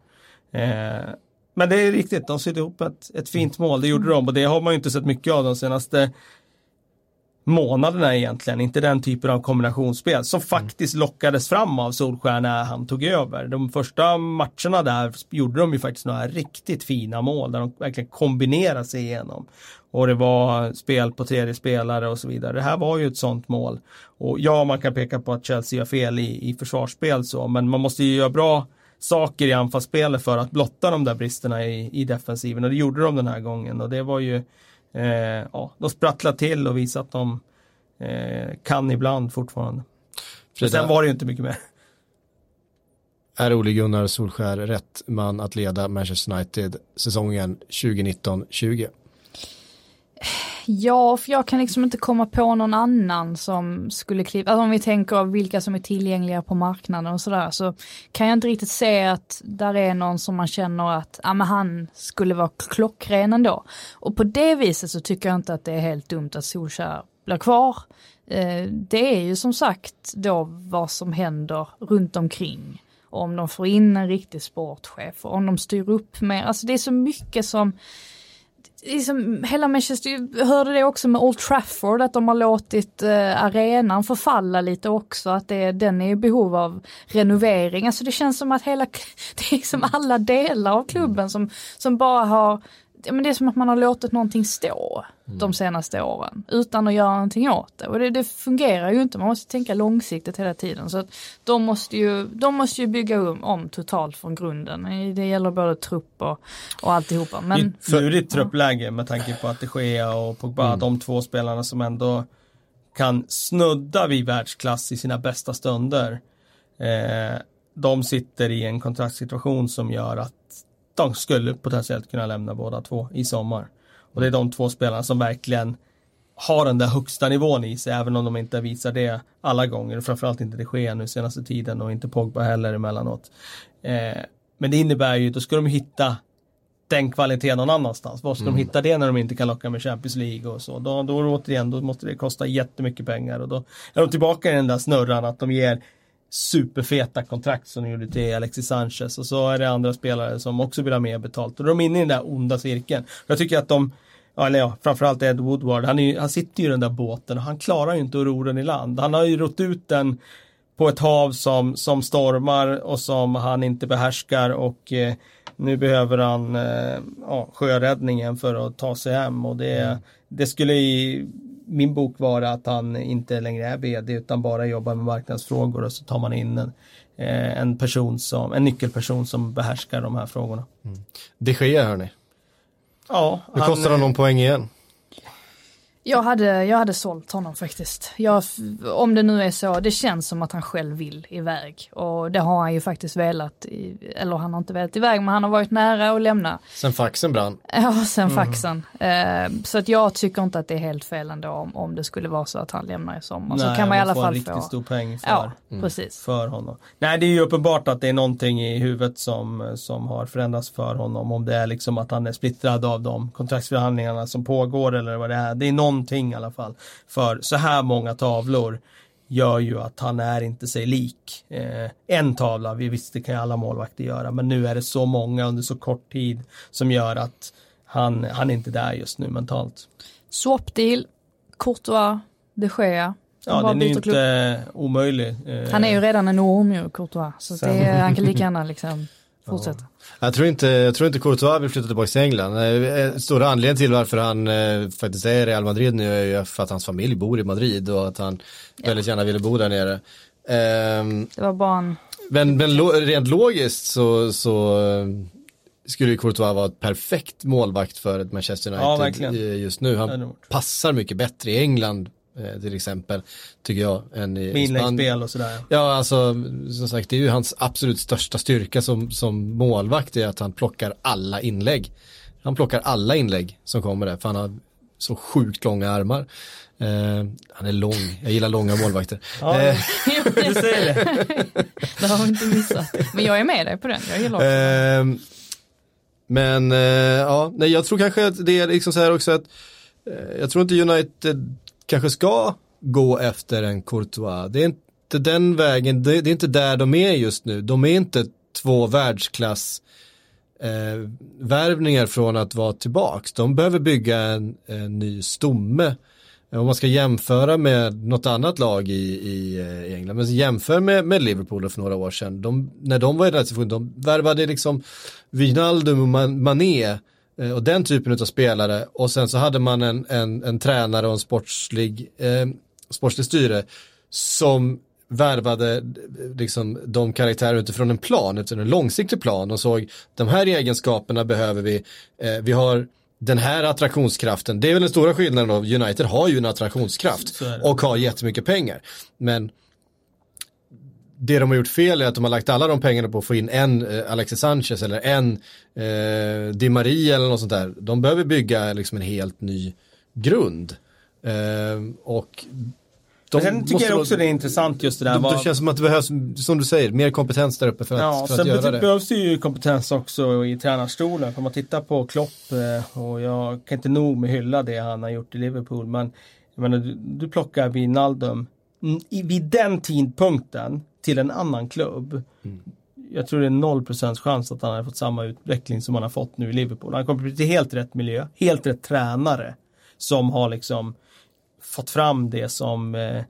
Eh, men det är riktigt, de sitter ihop ett, ett fint mål, det gjorde de och det har man ju inte sett mycket av de senaste månaderna egentligen, inte den typen av kombinationsspel som faktiskt lockades fram av Solskär när han tog över. De första matcherna där gjorde de ju faktiskt några riktigt fina mål där de verkligen kombinerade sig igenom. Och det var spel på tredje spelare och så vidare. Det här var ju ett sånt mål. Och ja, man kan peka på att Chelsea har fel i, i försvarsspel så, men man måste ju göra bra saker i anfallsspelet för att blotta de där bristerna i, i defensiven och det gjorde de den här gången och det var ju eh, ja, de sprattlade till och visade att de eh, kan ibland fortfarande. Frida, sen var det ju inte mycket mer. Är Ole Gunnar Solskär rätt man att leda Manchester United säsongen 2019-20? Ja, för jag kan liksom inte komma på någon annan som skulle kliva, alltså om vi tänker vilka som är tillgängliga på marknaden och sådär, så kan jag inte riktigt se att där är någon som man känner att, ja men han skulle vara klockren ändå. Och på det viset så tycker jag inte att det är helt dumt att Solskär blir kvar. Eh, det är ju som sagt då vad som händer runt omkring. om de får in en riktig sportchef och om de styr upp mer, alltså det är så mycket som liksom, hela Manchester, jag hörde det också med Old Trafford, att de har låtit eh, arenan förfalla lite också, att det, den är i behov av renovering. Alltså det känns som att hela, det är liksom alla delar av klubben som, som bara har ja, men det är som att man har låtit någonting stå mm. de senaste åren utan att göra någonting åt det. Och det, det, fungerar ju inte, man måste tänka långsiktigt hela tiden. Så att de, måste ju, de måste ju bygga om, om totalt från grunden. Det gäller både trupp och, och alltihopa. Men, det är lurigt truppläge med tanke på att det Gea och Pogba, mm. de två spelarna som ändå kan snudda vid världsklass i sina bästa stunder. Eh, de sitter i en kontraktssituation som gör att de skulle potentiellt kunna lämna båda två i sommar. Och det är de två spelarna som verkligen har den där högsta nivån i sig, även om de inte visar det alla gånger. Framförallt inte det sker nu senaste tiden och inte Pogba heller emellanåt. Eh, men det innebär ju, då ska de hitta den kvaliteten någon annanstans. Var ska mm. de hitta det när de inte kan locka med Champions League och så? Då, då återigen, då måste det kosta jättemycket pengar och då är de tillbaka i den där snurran att de ger superfeta kontrakt som de gjorde till Alexis Sanchez och så är det andra spelare som också vill ha mer betalt och de är inne i den där onda cirkeln. Jag tycker att de eller ja, framförallt Ed Woodward, han, är, han sitter ju i den där båten och han klarar ju inte att ro den i land. Han har ju rott ut den på ett hav som, som stormar och som han inte behärskar och eh, nu behöver han eh, ja, sjöräddningen för att ta sig hem och det, mm. det skulle i, min bok var att han inte längre är vd utan bara jobbar med marknadsfrågor och så tar man in en, eh, en person som, en nyckelperson som behärskar de här frågorna. Mm. Det sker hörni. Ja. Nu kostar han någon poäng igen. Jag hade, jag hade sålt honom faktiskt. Jag, om det nu är så, det känns som att han själv vill iväg. Och det har han ju faktiskt velat, i, eller han har inte velat iväg, men han har varit nära att lämna. Sen faxen brann. Ja, sen mm. faxen. Eh, så att jag tycker inte att det är helt fel ändå om, om det skulle vara så att han lämnar i sommar. Nej, så kan man i alla fall få. en riktigt stor peng för, ja, mm. precis. för honom. Nej, det är ju uppenbart att det är någonting i huvudet som, som har förändrats för honom. Om det är liksom att han är splittrad av de kontraktsförhandlingarna som pågår eller vad det är. Det är någonting i alla fall. För så här många tavlor gör ju att han är inte sig lik. Eh, en tavla, vi visste det kan ju alla målvakter göra, men nu är det så många under så kort tid som gör att han, han är inte där just nu mentalt. Swap deal, Courtois, de Gea. Ja, den är ju inte omöjlig. Eh, han är ju redan en orm ju, Courtois, så det, han kan lika gärna liksom fortsätta. Ja. Jag tror inte, jag tror inte Courtois vill flytta tillbaka till England. Eh, stora anledningen till varför han eh, faktiskt är i Real Madrid nu är ju för att hans familj bor i Madrid och att han ja. väldigt gärna ville bo där nere. Um, det var bara en... Men, men lo, rent logiskt så, så eh, skulle ju Courtois vara ett perfekt målvakt för ett Manchester United ja, just nu. Han passar mycket bättre i England Eh, till exempel, tycker jag. Än i, Inläggsspel och sådär. Ja, alltså som sagt, det är ju hans absolut största styrka som, som målvakt är att han plockar alla inlägg. Han plockar alla inlägg som kommer där, för han har så sjukt långa armar. Eh, han är lång, jag gillar långa målvakter. Ja, eh. du säger det. det har vi inte missat. Men jag är med dig på den, jag gillar också. Eh, men eh, ja, nej, jag tror kanske att det är liksom så här också att eh, jag tror inte United kanske ska gå efter en Courtois. Det är inte den vägen, det, det är inte där de är just nu. De är inte två världsklass eh, värvningar från att vara tillbaks. De behöver bygga en, en ny stomme. Eh, om man ska jämföra med något annat lag i, i, i England, men jämför med, med Liverpool för några år sedan. De, när de var i den här situationen, de värvade liksom Wijnaldum och Mané och den typen av spelare och sen så hade man en, en, en tränare och en sportslig, eh, sportslig styre som värvade liksom de karaktärer utifrån en plan, utifrån en långsiktig plan och såg de här egenskaperna behöver vi. Eh, vi har den här attraktionskraften, det är väl den stora skillnaden av United har ju en attraktionskraft och har jättemycket pengar. Men det de har gjort fel är att de har lagt alla de pengarna på att få in en eh, Alexis Sanchez eller en eh, Di Maria eller något sånt där. De behöver bygga liksom en helt ny grund. Eh, och de sen tycker jag också då, det är intressant just det där. Det var... känns som att det behövs, som du säger, mer kompetens där uppe för att, ja, för att göra det. behövs det ju kompetens också i tränarstolen. Om man tittar på Klopp eh, och jag kan inte nog med hylla det han har gjort i Liverpool. Men jag menar, du, du plockar Wijnaldum vid den tidpunkten till en annan klubb. Mm. Jag tror det är 0% chans att han har fått samma utveckling som han har fått nu i Liverpool. Han kommer till helt rätt miljö, helt rätt tränare som har liksom fått fram det som eh,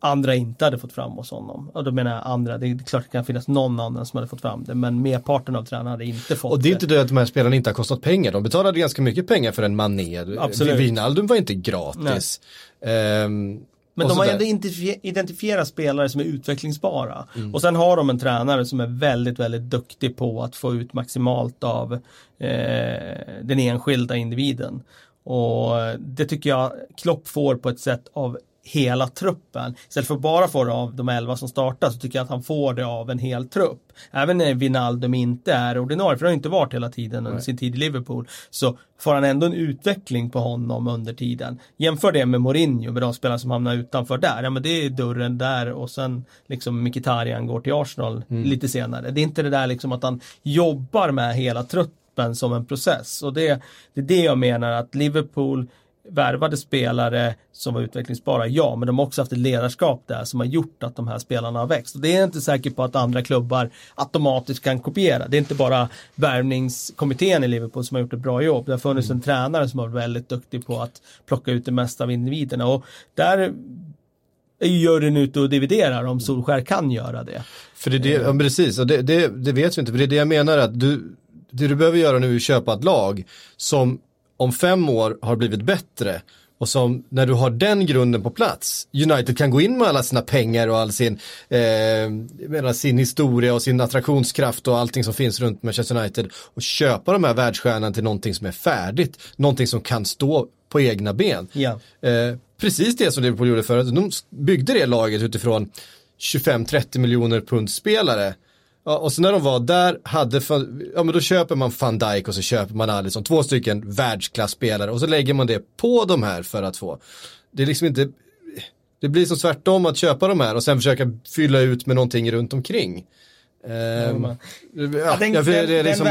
andra inte hade fått fram hos honom. Och då menar jag andra, det är klart det kan finnas någon annan som hade fått fram det, men merparten av tränarna hade inte fått det. Och det är inte det att de här spelarna inte har kostat pengar, de betalade ganska mycket pengar för en Mané. Absolut. Wijnaldum var inte gratis. Um, men de har ändå identifierat spelare som är utvecklingsbara. Mm. Och sen har de en tränare som är väldigt, väldigt duktig på att få ut maximalt av eh, den enskilda individen. Och det tycker jag Klopp får på ett sätt av hela truppen. Istället för att bara få det av de elva som startar så tycker jag att han får det av en hel trupp. Även när Wijnaldum inte är ordinarie, för det har inte varit hela tiden under sin tid i Liverpool, så får han ändå en utveckling på honom under tiden. Jämför det med Mourinho, med de spelare som hamnar utanför där. Ja men det är dörren där och sen liksom Mkhitaryan går till Arsenal mm. lite senare. Det är inte det där liksom att han jobbar med hela truppen som en process. Och det, det är det jag menar att Liverpool värvade spelare som var utvecklingsbara, ja, men de har också haft ett ledarskap där som har gjort att de här spelarna har växt. Och det är jag inte säker på att andra klubbar automatiskt kan kopiera. Det är inte bara värvningskommittén i Liverpool som har gjort ett bra jobb. Det har funnits en tränare som har varit väldigt duktig på att plocka ut det mesta av individerna. Och där är ju juryn ute och dividerar om Solskär kan göra det. För det är det, ja, precis, och det, det, det vet vi inte, för det är det jag menar att du, det du behöver göra nu är att köpa ett lag som om fem år har blivit bättre och som när du har den grunden på plats, United kan gå in med alla sina pengar och all sin, eh, sin historia och sin attraktionskraft och allting som finns runt Manchester United och köpa de här världsstjärnorna till någonting som är färdigt, någonting som kan stå på egna ben. Ja. Eh, precis det som Liverpool gjorde förut, de byggde det laget utifrån 25-30 miljoner pund spelare Ja, och så när de var där, hade, ja men då köper man van Dijk och så köper man Alisson, två stycken världsklasspelare och så lägger man det på de här för att få. Det är liksom inte, det blir som tvärtom att köpa de här och sen försöka fylla ut med någonting runt omkring. Um, ja, det är det som,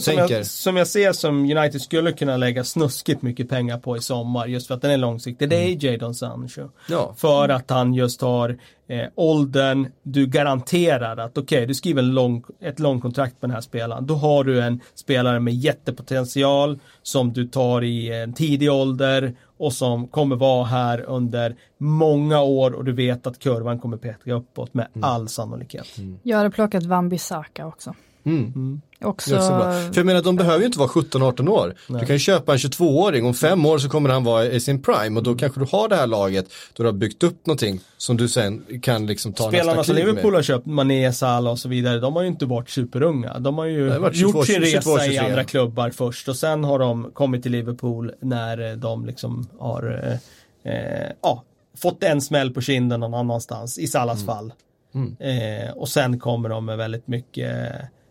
som, jag, som jag ser som United skulle kunna lägga snuskigt mycket pengar på i sommar just för att den är långsiktig. Det är mm. Jadon Sancho. Ja. För att han just har eh, åldern, du garanterar att okej, okay, du skriver en lång, ett långkontrakt på den här spelaren. Då har du en spelare med jättepotential som du tar i en tidig ålder och som kommer vara här under många år och du vet att kurvan kommer peka uppåt med mm. all sannolikhet. Mm. Jag hade plockat Van Bissaka också. Mm. Mm. Också... För jag menar de behöver ju inte vara 17-18 år. Nej. Du kan ju köpa en 22-åring, om fem år så kommer han vara i sin prime och då kanske du har det här laget då du har byggt upp någonting som du sen kan liksom ta Spelarna nästa kliv med. Liverpool har köpt, Mané, Salah och så vidare, de har ju inte varit superunga. De har ju Nej, 22, gjort sin 22, resa 22, i andra klubbar först och sen har de kommit till Liverpool när de liksom har eh, eh, ja, fått en smäll på kinden någon annanstans, i Salahs mm. fall. Mm. Eh, och sen kommer de med väldigt mycket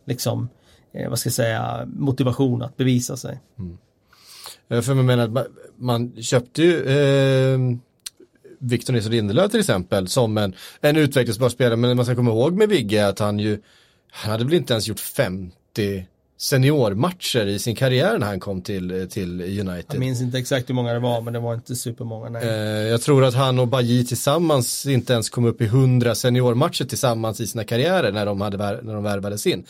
liksom, eh, vad ska jag säga, motivation att bevisa sig. Mm. Eh, för man menar, man, man köpte ju eh, Victor Nilsson Lindelöf till exempel som en, en utvecklingsbar spelare, men man ska komma ihåg med Vigge att han ju, han hade väl inte ens gjort 50 seniormatcher i sin karriär när han kom till, till United. Jag minns inte exakt hur många det var men det var inte supermånga. Nej. Eh, jag tror att han och Baji tillsammans inte ens kom upp i hundra seniormatcher tillsammans i sina karriärer när de, hade, när de värvades in.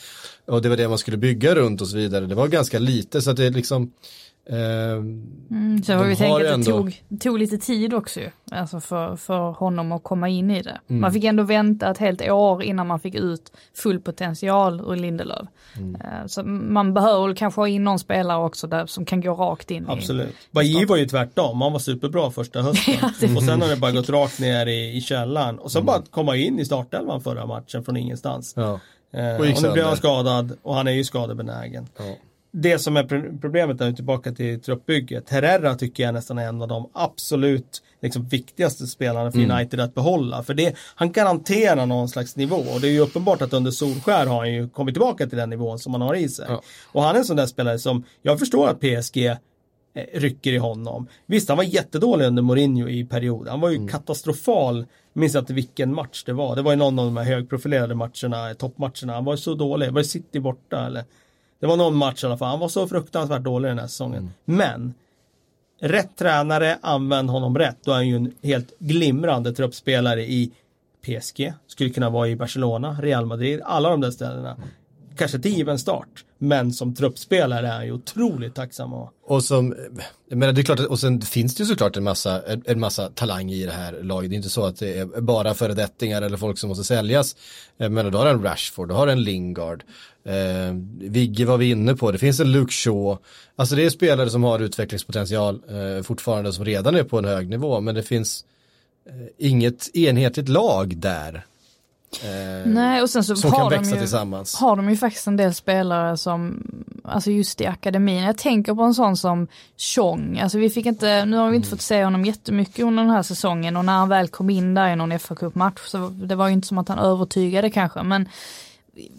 Och det var det man skulle bygga runt och så vidare. Det var ganska lite så att det liksom Eh, mm, så de vi tänka att det ändå... tog, tog lite tid också ju, alltså för, för honom att komma in i det. Mm. Man fick ändå vänta ett helt år innan man fick ut full potential ur Lindelöf. Mm. Eh, så man behöver kanske ha in någon spelare också där som kan gå rakt in. Absolut. Bailly var ju tvärtom, han var superbra första hösten. ja, och sen har det bara gått rakt ner i, i källan. Och sen mm. bara komma in i startelvan förra matchen från ingenstans. Ja. Eh, och, och nu blev han skadad och han är ju skadebenägen. Ja det som är problemet är tillbaka till truppbygget. Herrera tycker jag nästan är en av de absolut liksom, viktigaste spelarna för mm. United att behålla. För det, han garanterar någon slags nivå och det är ju uppenbart att under Solskär har han ju kommit tillbaka till den nivån som han har i sig. Ja. Och han är en sån där spelare som, jag förstår att PSG eh, rycker i honom. Visst, han var jättedålig under Mourinho i perioden. Han var ju mm. katastrofal. Minns inte vilken match det var. Det var ju någon av de här högprofilerade matcherna, toppmatcherna. Han var så dålig. Var det City borta eller? Det var någon match i alla fall. Han var så fruktansvärt dålig den här säsongen. Mm. Men rätt tränare, använd honom rätt. Då är han ju en helt glimrande truppspelare i PSG. Skulle kunna vara i Barcelona, Real Madrid, alla de där ställena. Kanske inte given start, men som truppspelare är han ju otroligt tacksam att Och som, menar det är klart, och sen finns det ju såklart en massa, en massa talang i det här laget. Det är inte så att det är bara föredettingar eller folk som måste säljas. Men då har en Rashford, då har en Lingard, Eh, Vigge var vi inne på, det finns en Luke Shaw. Alltså det är spelare som har utvecklingspotential eh, fortfarande som redan är på en hög nivå men det finns eh, inget enhetligt lag där. Eh, Nej och sen så har de ju, tillsammans. Har de ju faktiskt en del spelare som, alltså just i akademin, jag tänker på en sån som Chong, alltså vi fick inte, nu har vi inte mm. fått se honom jättemycket under den här säsongen och när han väl kom in där i någon fa Cup-match så det var ju inte som att han övertygade kanske men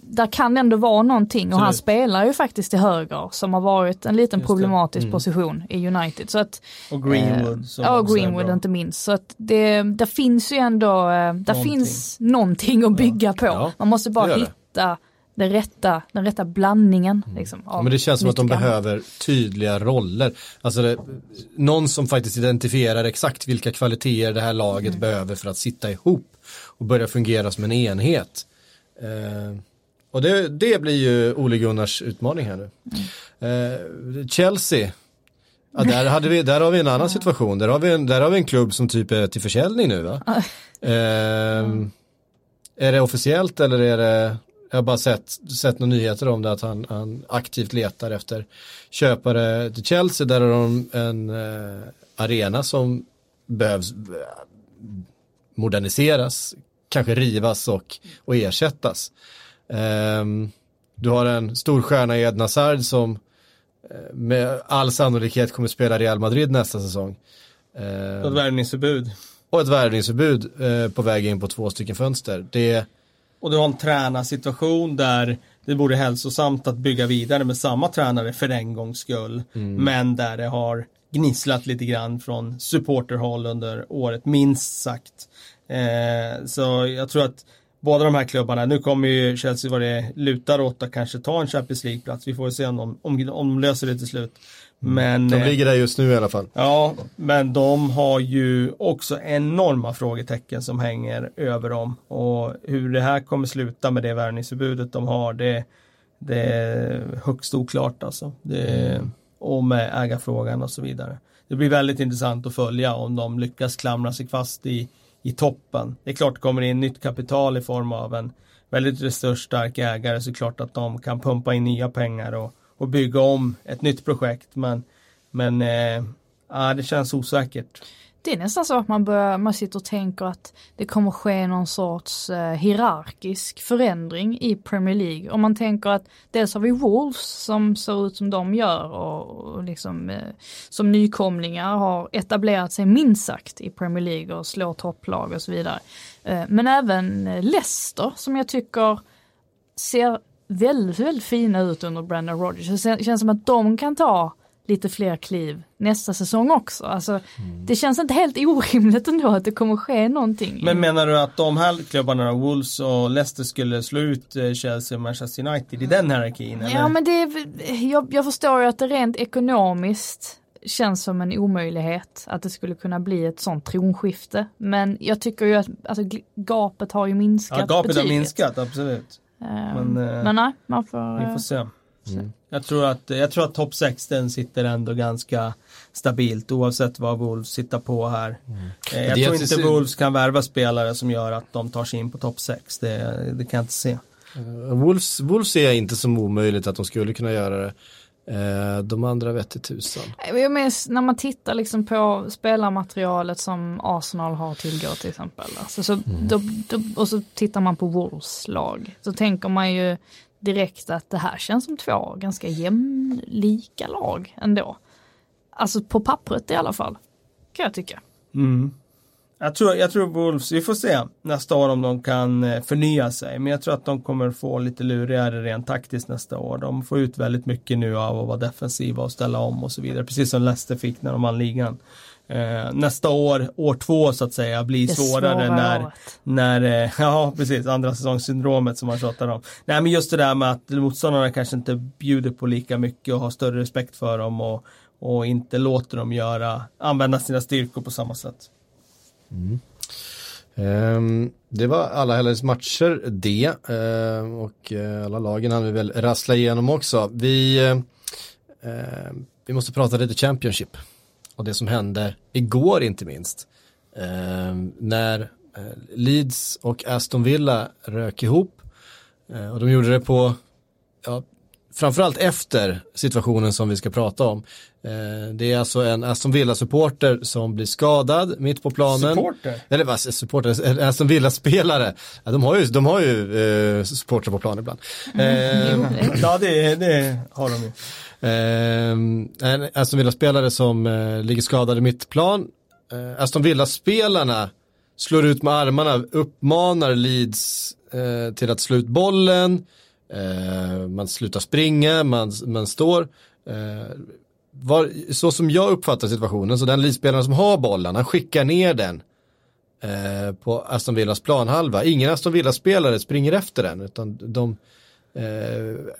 där kan ändå vara någonting och Absolut. han spelar ju faktiskt till höger som har varit en liten problematisk mm. position i United. Så att, och Greenwood. Eh, ja, Greenwood inte minst. Så att det, det finns ju ändå, eh, där finns någonting att bygga ja. på. Ja, Man måste bara hitta det rätta, den rätta blandningen. Mm. Liksom, ja, men det känns som att de behöver tydliga roller. Alltså det, någon som faktiskt identifierar exakt vilka kvaliteter det här laget mm. behöver för att sitta ihop och börja fungera som en enhet. Eh, och det, det blir ju Ole Gunnars utmaning här nu. Eh, Chelsea, ja, där, hade vi, där har vi en annan situation. Där har vi en, där har vi en klubb som typ är till försäljning nu va? Eh, är det officiellt eller är det, jag har bara sett, sett några nyheter om det att han, han aktivt letar efter köpare till Chelsea. Där har de en eh, arena som behövs eh, moderniseras, kanske rivas och, och ersättas. Um, du har en stor stjärna i Edna Sard som uh, med all sannolikhet kommer spela Real Madrid nästa säsong. Uh, och ett värvningsförbud. Och ett värvningsförbud uh, på väg in på två stycken fönster. Det... Och du har en tränarsituation där det vore hälsosamt att bygga vidare med samma tränare för en gångs skull. Mm. Men där det har gnisslat lite grann från supporterhåll under året, minst sagt. Eh, så jag tror att båda de här klubbarna, nu kommer ju Chelsea vad det lutar åt att kanske ta en Champions League-plats. Vi får se om de, om, om de löser det till slut. Mm. Men, de eh, ligger där just nu i alla fall. Ja, men de har ju också enorma frågetecken som hänger över dem. Och hur det här kommer sluta med det värvningsförbudet de har, det, det är högst oklart alltså. Det, mm. Och med ägarfrågan och så vidare. Det blir väldigt intressant att följa om de lyckas klamra sig fast i i toppen. Det är klart det kommer in nytt kapital i form av en väldigt resursstark ägare så klart att de kan pumpa in nya pengar och, och bygga om ett nytt projekt men, men eh, ja, det känns osäkert det är nästan så att man, börjar, man sitter och tänker att det kommer ske någon sorts eh, hierarkisk förändring i Premier League. Om man tänker att dels har vi Wolves som ser ut som de gör och, och liksom eh, som nykomlingar har etablerat sig minst sagt i Premier League och slår topplag och så vidare. Eh, men även eh, Leicester som jag tycker ser väldigt, väldigt fina ut under Brandon Rodgers. Det känns som att de kan ta lite fler kliv nästa säsong också. Alltså, Mm. Det känns inte helt orimligt ändå att det kommer ske någonting. Men menar du att de här klubbarna, Wolves och Leicester skulle slå ut eh, Chelsea och Manchester United i den hierarkin? Eller? Ja men det är, jag, jag förstår ju att det rent ekonomiskt känns som en omöjlighet att det skulle kunna bli ett sånt tronskifte. Men jag tycker ju att alltså, gapet har ju minskat ja, gapet har betydligt. minskat, absolut. Ehm, Men, eh, men nej, man får... Vi eh, får se. Mm. Jag tror att, jag tror att topp 6 den sitter ändå ganska stabilt oavsett vad Wolves hittar på här. Eh, Jag Mm. Det tror inte Wolves kan värva spelare som gör att de tar sig in på topp 6. Det, det kan jag inte se. Eh, Wolves, Wolves ser jag inte som omöjligt att de skulle kunna göra det. Eh, De andra vette tusan. När man tittar liksom på spelarmaterialet som Arsenal har tillgå till exempel. Alltså, så, då, då, och så tittar man på Wolves lag. Så tänker man ju direkt att det här känns som två ganska jämlika lag ändå. Alltså på pappret i alla fall. Kan jag tycka. Mm. Jag tror, jag tror Wolves, vi får se nästa år om de kan eh, förnya sig. Men jag tror att de kommer få lite lurigare rent taktiskt nästa år. De får ut väldigt mycket nu av att vara defensiva och ställa om och så vidare. Precis som Leicester fick när de vann ligan. Eh, nästa år, år två så att säga, blir svårare svåra när, när, eh, ja precis, andra säsongssyndromet som man tjatar om. Nej men just det där med att motståndarna kanske inte bjuder på lika mycket och har större respekt för dem och, och inte låter dem göra, använda sina styrkor på samma sätt. Ehm, Det var alla helgens matcher det ehm, och eh, alla lagen hann vi väl rassla igenom också. Vi, eh, vi måste prata lite Championship och det som hände igår inte minst. Eh, När eh, Leeds och Aston Villa rök ihop Eh, och de gjorde det på ja, framförallt efter situationen som vi ska prata om. Eh, Det är alltså en Aston Villa-supporter som blir skadad mitt på planen. Supporter? Eller vad, supporter, en Aston Villa-spelare. Ja, de har ju, de har ju eh, supporter på plan ibland. Eh, Jo, det- Ja, det, det har de ju. Eh, en Aston Villa-spelare som eh, ligger skadad i mittplan. Eh, Aston Villa-spelarna slår ut med armarna, uppmanar Leeds eh, till att slå ut bollen. Eh, man slutar springa, man, man står. Var, så som jag uppfattar situationen, så den Leeds-spelaren som har bollen, han skickar ner den eh, på Aston Villas planhalva. Ingen Aston Villa-spelare springer efter den, utan de eh,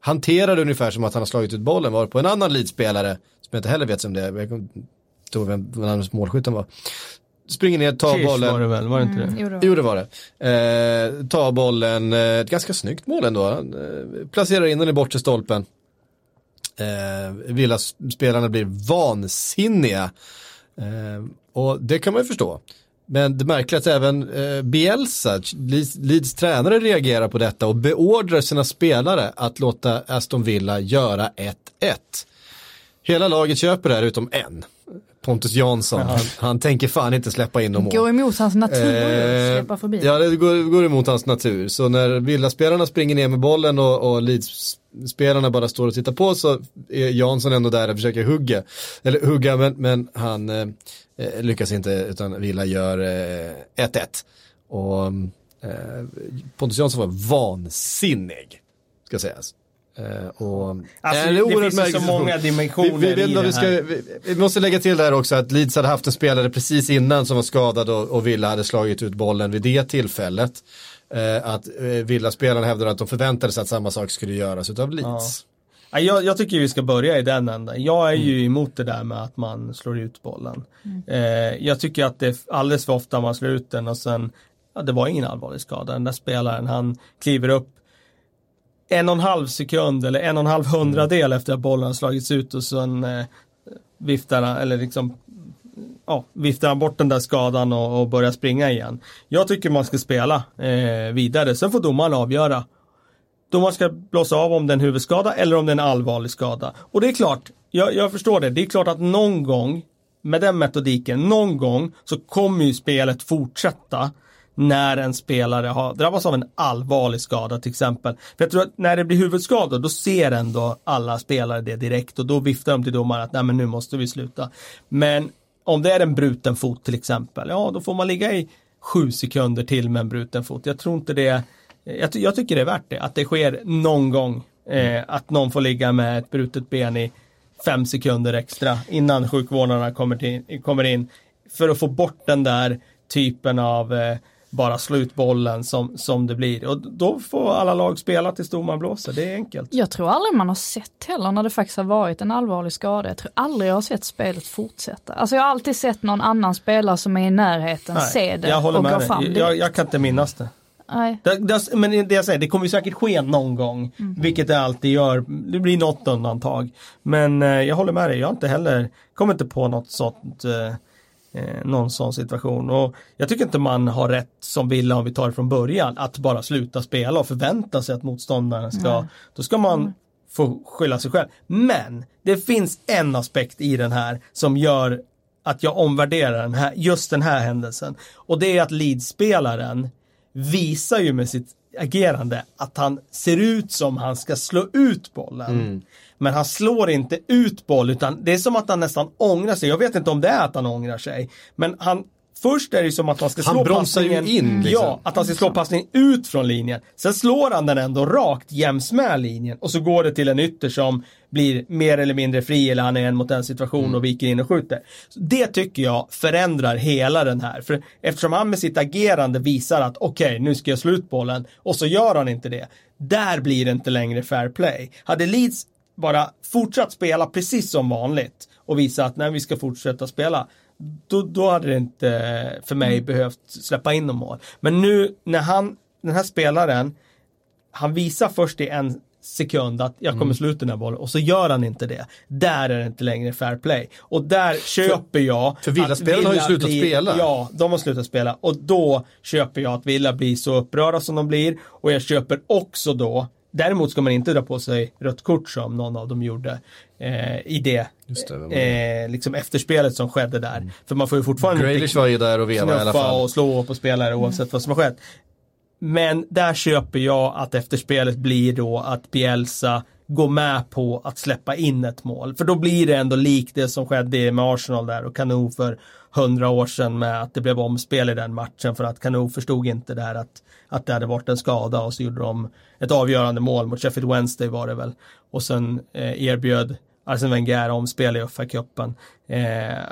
hanterar det ungefär som att han har slagit ut bollen, var på en annan Leeds-spelare, som jag inte heller vet som det är, jag kommer inte ihåg vem vem hans målskytten var, springer ner, tar Kish bollen. var det väl, var det inte det? Jo, då. Jo det var det. Eh, tar bollen, eh, ett ganska snyggt mål ändå. Han, eh, placerar in den i bortre stolpen. Eh, Villa-spelarna blir vansinniga. Eh, och det kan man ju förstå. Men det märkliga är att även eh, Bielsa, Leeds, Leeds tränare, reagerar på detta och beordrar sina spelare att låta Aston Villa göra 1-1. Hela laget köper det här utom en. Pontus Jansson, han, han tänker fan inte släppa in någon mål. Går emot hans natur Eh, släppa förbi. Ja, det går, går emot hans natur. Så när Villaspelarna springer ner med bollen och, och Leeds-spelarna bara står och tittar på så är Jansson ändå där och försöker hugga. Eller hugga, men, men han eh, eh, lyckas inte utan Villa gör eh, 1-1. Och eh, Pontus Jansson var vansinnig, ska sägas. Eh, och Alltså, det oerhört finns så märklig många dimensioner vi, vi, i det vi, ska, här. vi, vi måste lägga till där också att Leeds hade haft en spelare precis innan som var skadad och, och Villa hade slagit ut bollen vid det tillfället. Eh, att eh, Villa-spelarna hävdade att de förväntade sig att samma sak skulle göras utav Leeds. Ja, jag, jag tycker vi ska börja i den änden. Jag är Mm. ju emot det där med att man slår ut bollen. Eh, jag tycker att det är alldeles för ofta man slår ut den och sen, ja, det var ingen allvarlig skada. Den där spelaren, han kliver upp en och en halv sekund eller en och en halv hundradel efter att bollen har slagits ut och sen eh, viftar han, eller liksom ja, viftar han bort den där skadan och, och börjar springa igen. Jag tycker man ska spela eh, vidare, sen får domaren avgöra domaren ska blåsa av om det är en huvudskada eller om det är en allvarlig skada. Och det är klart, jag, jag förstår det, det är klart att någon gång med den metodiken, någon gång så kommer ju spelet fortsätta när en spelare har drabbats av en allvarlig skada till exempel. För jag tror att när det blir huvudskador då ser ändå alla spelare det direkt och då viftar de till domaren att nej men nu måste vi sluta. Men om det är en bruten fot till exempel, ja då får man ligga i sju sekunder till med en bruten fot. Jag tror inte det jag, jag tycker det är värt det, att det sker någon gång. Eh, att någon får ligga med ett brutet ben i fem sekunder extra innan sjukvårdarna kommer, till, kommer in för att få bort den där typen av eh, bara slutbollen som, som det blir. Och då får alla lag spela tills domaren blåser, det är enkelt. Jag tror aldrig man har sett heller när det faktiskt har varit en allvarlig skada. Jag tror aldrig jag har sett spelet fortsätta. Alltså jag har alltid sett någon annan spelare som är i närheten Nej, se det jag håller och med gå dig. fram. Jag, jag kan inte minnas det. Nej. Det, det, men det jag säger, det kommer ju säkert ske någon gång. Mm. Vilket det alltid gör. Det blir något undantag. Men eh, jag håller med dig, jag har inte heller, kommer inte på något sånt eh, eh, någon sån situation. Och jag tycker inte man har rätt som Villa om vi tar det från början att bara sluta spela och förvänta sig att motståndaren ska, Nej. då ska man få skylla sig själv. Men det finns en aspekt i den här som gör att jag omvärderar den här, just den här händelsen. Och det är att Leeds-spelaren visar ju med sitt agerande att han ser ut som han ska slå ut bollen. Men han slår inte ut boll utan det är som att han nästan ångrar sig. Jag vet inte om det är att han ångrar sig. Men han Först är det som att han ska Han slå bromsar ju passningen, in, liksom. Ja, att han ska slå passningen ut från linjen. Sen slår han den ändå rakt jäms med linjen och så går det till en ytter som blir mer eller mindre fri eller han är en mot en situation och viker in och skjuter. Så det tycker jag förändrar hela den här. För eftersom han med sitt agerande visar att okej, nu ska jag slå ut bollen och så gör han inte det. Där blir det inte längre fair play. Hade Leeds bara fortsatt spela precis som vanligt och visa att när vi ska fortsätta spela då, då hade det inte för mig behövt släppa in någon mål. Men nu när han, den här spelaren, han visar först i en sekund att jag kommer slå ut den här bollen och så gör han inte det. Där är det inte längre fair play. Och där köper jag för Villa-spelarna har ju Villa slutat blir- spela. Ja, de har slutat spela och då köper jag att Villa blir så upprörda som de blir och jag köper också då Däremot ska man inte dra på sig rött kort som någon av dem gjorde eh, i det, Just det, det? eh, liksom efterspelet som skedde där. För man får ju fortfarande Grealish var ju där och vevade i alla fall. och slå på spelare oavsett vad som har skett. Men där köper jag att efterspelet blir då att Bielsa gå med på att släppa in ett mål. För då blir det ändå likt det som skedde med Arsenal där och Kanu för hundra år sedan med att det blev omspel i den matchen för att Kanu förstod inte där att, att det hade varit en skada och så gjorde de ett avgörande mål mot Sheffield Wednesday var det väl. Och sen eh, erbjöd Arsene Wenger omspel i FA-cupen. Eh,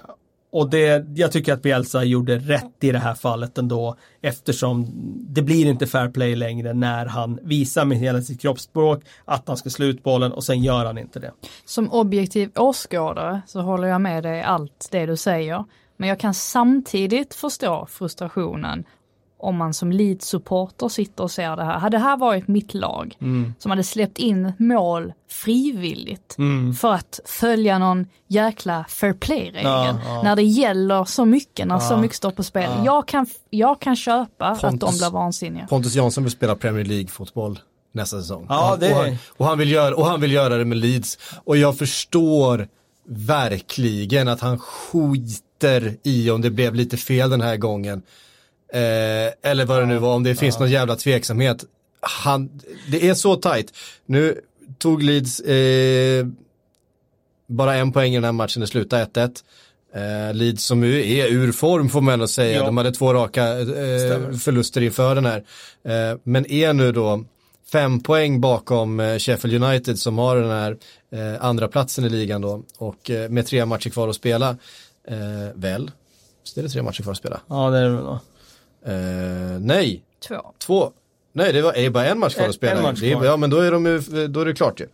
och det, jag tycker att Bielsa gjorde rätt i det här fallet ändå eftersom det blir inte fair play längre när han visar med hela sitt kroppsspråk att han ska slå ut bollen och sen gör han inte det. Som objektiv åskådare så håller jag med dig allt det du säger. Men jag kan samtidigt förstå frustrationen om man som Leeds-supporter sitter och ser det här. Hade det här varit mitt lag som hade släppt in mål frivilligt för att följa någon jäkla fair play-regel. Ja, ja. När det gäller så mycket, när så Ja. mycket står på spel. Jag, kan, jag kan köpa att de Pontus. blir vansinniga. Pontus Jansson vill spela Premier League-fotboll nästa säsong. Ja, det- och, han, och, han vill göra, och han vill göra det med Leeds. Och jag förstår verkligen att han skiter i om det blev lite fel den här gången. Eh, eller vad det nu var, om det finns någon jävla tveksamhet. Han, det är så tajt. Nu tog Leeds eh, bara en poäng i den här matchen, det slutade 1-1. Eh, Leeds som ju är ur form får man ändå säga. Ja. De hade två raka eh, förluster inför den här. Eh, men är nu då fem poäng bakom eh, Sheffield United som har den här eh, andra platsen i ligan då. Och eh, med tre matcher kvar att spela. Eh, väl? Är det tre matcher kvar att spela? Ja, det är det väl då. Eh, nej, Två. två. Nej, det var är bara en match kvar att spela. en match det är, kvar. ja, men då är, de ju, då är det klart ju.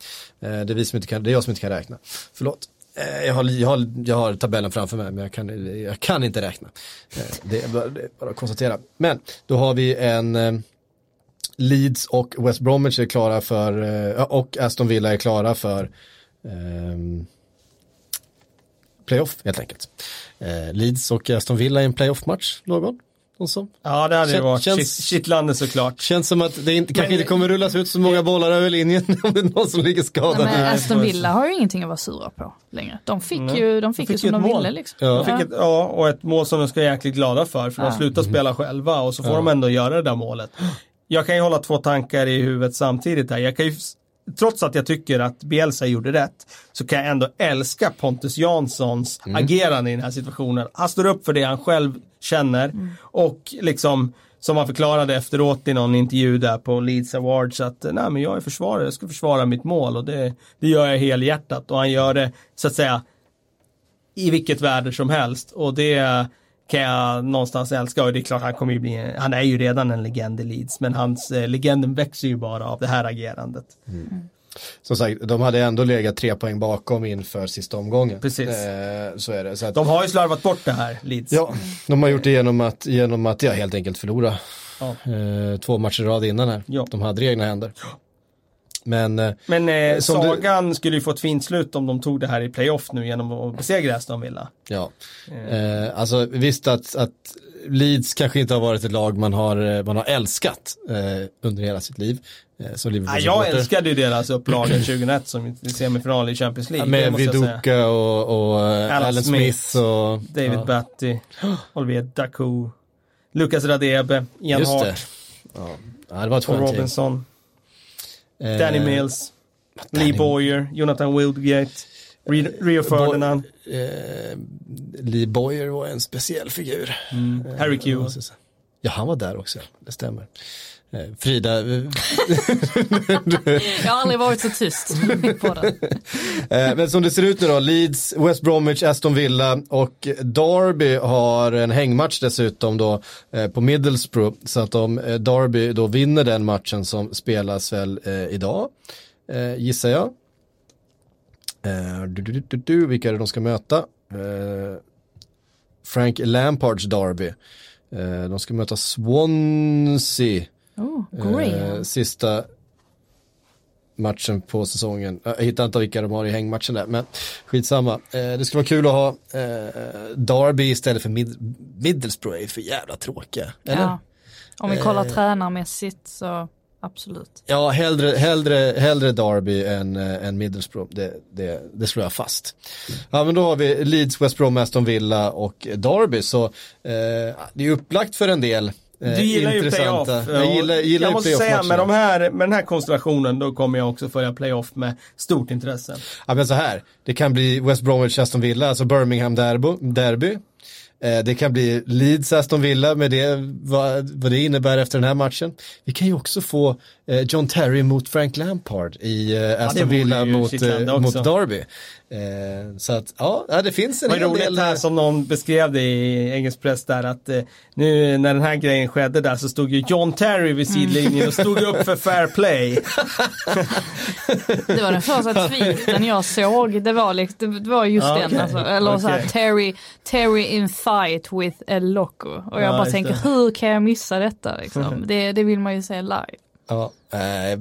Eh, det, är vi som inte kan, det är jag som inte kan räkna. Förlåt. Eh, jag, har, jag, har, jag har tabellen framför mig, men jag kan, jag kan inte räkna. Eh, det, är bara, det är bara att konstatera. Men då har vi en eh, Leeds och West Bromwich är klara för, eh, och Aston Villa är klara för playoff helt enkelt. Eh, Leeds och Aston Villa i en playoff-match, någon? Någon som? Ja, det hade ju Kän- varit känns- kittlande såklart. Känns som att det inte, kanske inte kommer rullas ut så många bollar över linjen om det är någon som ligger skadad. Nej, men Nej, Aston Villa har ju ingenting att vara sura på längre. De fick Nej. ju, de fick De ju fick som ju de ett mål. ville liksom. Ja. De fick ett, ja, och ett mål som de ska vara jäkligt glada för, för Ja. de slutar spela själva och så får de ändå göra det där målet. Jag kan ju hålla två tankar i huvudet samtidigt här. Jag kan ju, trots att jag tycker att Bielsa gjorde rätt, så kan jag ändå älska Pontus Janssons agerande i den här situationen. Han står upp för det han själv känner. Och liksom som han förklarade efteråt i någon intervju där på Leeds Awards att nej men jag är försvarare, jag ska försvara mitt mål. Och det, det gör jag helhjärtat. Och han gör det så att säga i vilket väder som helst. Och det kan jag någonstans älska. Och det är klart han kommer ju bli, han är ju redan en legend i Leeds. Men hans eh, legenden växer ju bara av det här agerandet. Mm. Som sagt, de hade ändå legat tre poäng bakom inför sista omgången. Precis. Eh, så är det. Så att, de har ju slarvat bort det här, Leeds. Ja, de har gjort det genom att, genom att ja, helt enkelt förlora. Ja. Eh, två matcher i rad innan här. Ja. De hade egna händer. Men, eh, Men eh, som sagan du... skulle ju få ett fint slut om de tog det här i playoff nu genom att besegra Aston Villa. Ja, eh, alltså visst att, att Leeds kanske inte har varit ett lag man har, eh, man har älskat eh, under hela sitt liv. Eh, ja, jag älskade ju deras upplaga 2001 som semifinal i Champions League. Med Viduka och, och eh, Alan, Alan Smith, Smith, och David ja. Batty, Olivier Dacu, Lucas Radebe, Ian Just Hart. Det. Ja. det var ett och Robinson. Eh, Danny Mills, Danny... Lee Boyer, Jonathan Wildgate. Rio Ferdinand. Bo eh, Lee Boyer var en speciell figur. Mm. Harry Q. Ja, han var där också, det stämmer. Eh, Frida. jag har aldrig varit så tyst på det. Eh, men som det ser ut nu då, Leeds, West Bromwich, Aston Villa och Derby har en hängmatch dessutom då eh, på Middlesbrough. Så att om Derby då vinner den matchen som spelas väl idag, gissar jag. Du, du, du, du, vilka är det de ska möta? Frank Lampards Derby. De ska möta Swansea Oh, eh, sista matchen på säsongen. Jag hittar inte vilka de har i hängmatchen där, men skitsamma. Eh, det skulle vara kul att ha eh, Derby istället för Mid Middlesbrough, är för jävla tråkiga. Eller? Ja. Om vi kollar eh, tränarmässigt så absolut. Ja, hellre, hellre, hellre Derby än, äh, än Middlesbrough, det, det, det slår jag fast. Ja, men då har vi Leeds, West Brom, Aston Villa och Derby, så eh, det är upplagt för en del Eh, du gillar ju playoff. Jag, gillar, gillar jag måste säga med, de här, med den här konstellationen då kommer jag också följa playoff med stort intresse. Ja men så här, det kan bli West Bromwich Aston Villa, alltså Birmingham derby. derby. Eh, det kan bli Leeds Aston Villa med det, vad, vad det innebär efter den här matchen. Vi kan ju också få John Terry mot Frank Lampard i Aston ja, Villa mot, mot Derby. Eh, så att ja, det finns en hel roligt del. Här som någon beskrev det i engelsk press där att eh, nu när den här grejen skedde där så stod ju John Terry vid sidlinjen och stod upp för fair play. det var den första tweeten jag såg. Det var, liksom, det var just okay. den. Alltså. Eller okay. så här, Terry, Terry in fight with El Loco. Och jag ja, bara tänker, det. hur kan jag missa detta? Liksom? det, det vill man ju se live. Ja, eh, eh,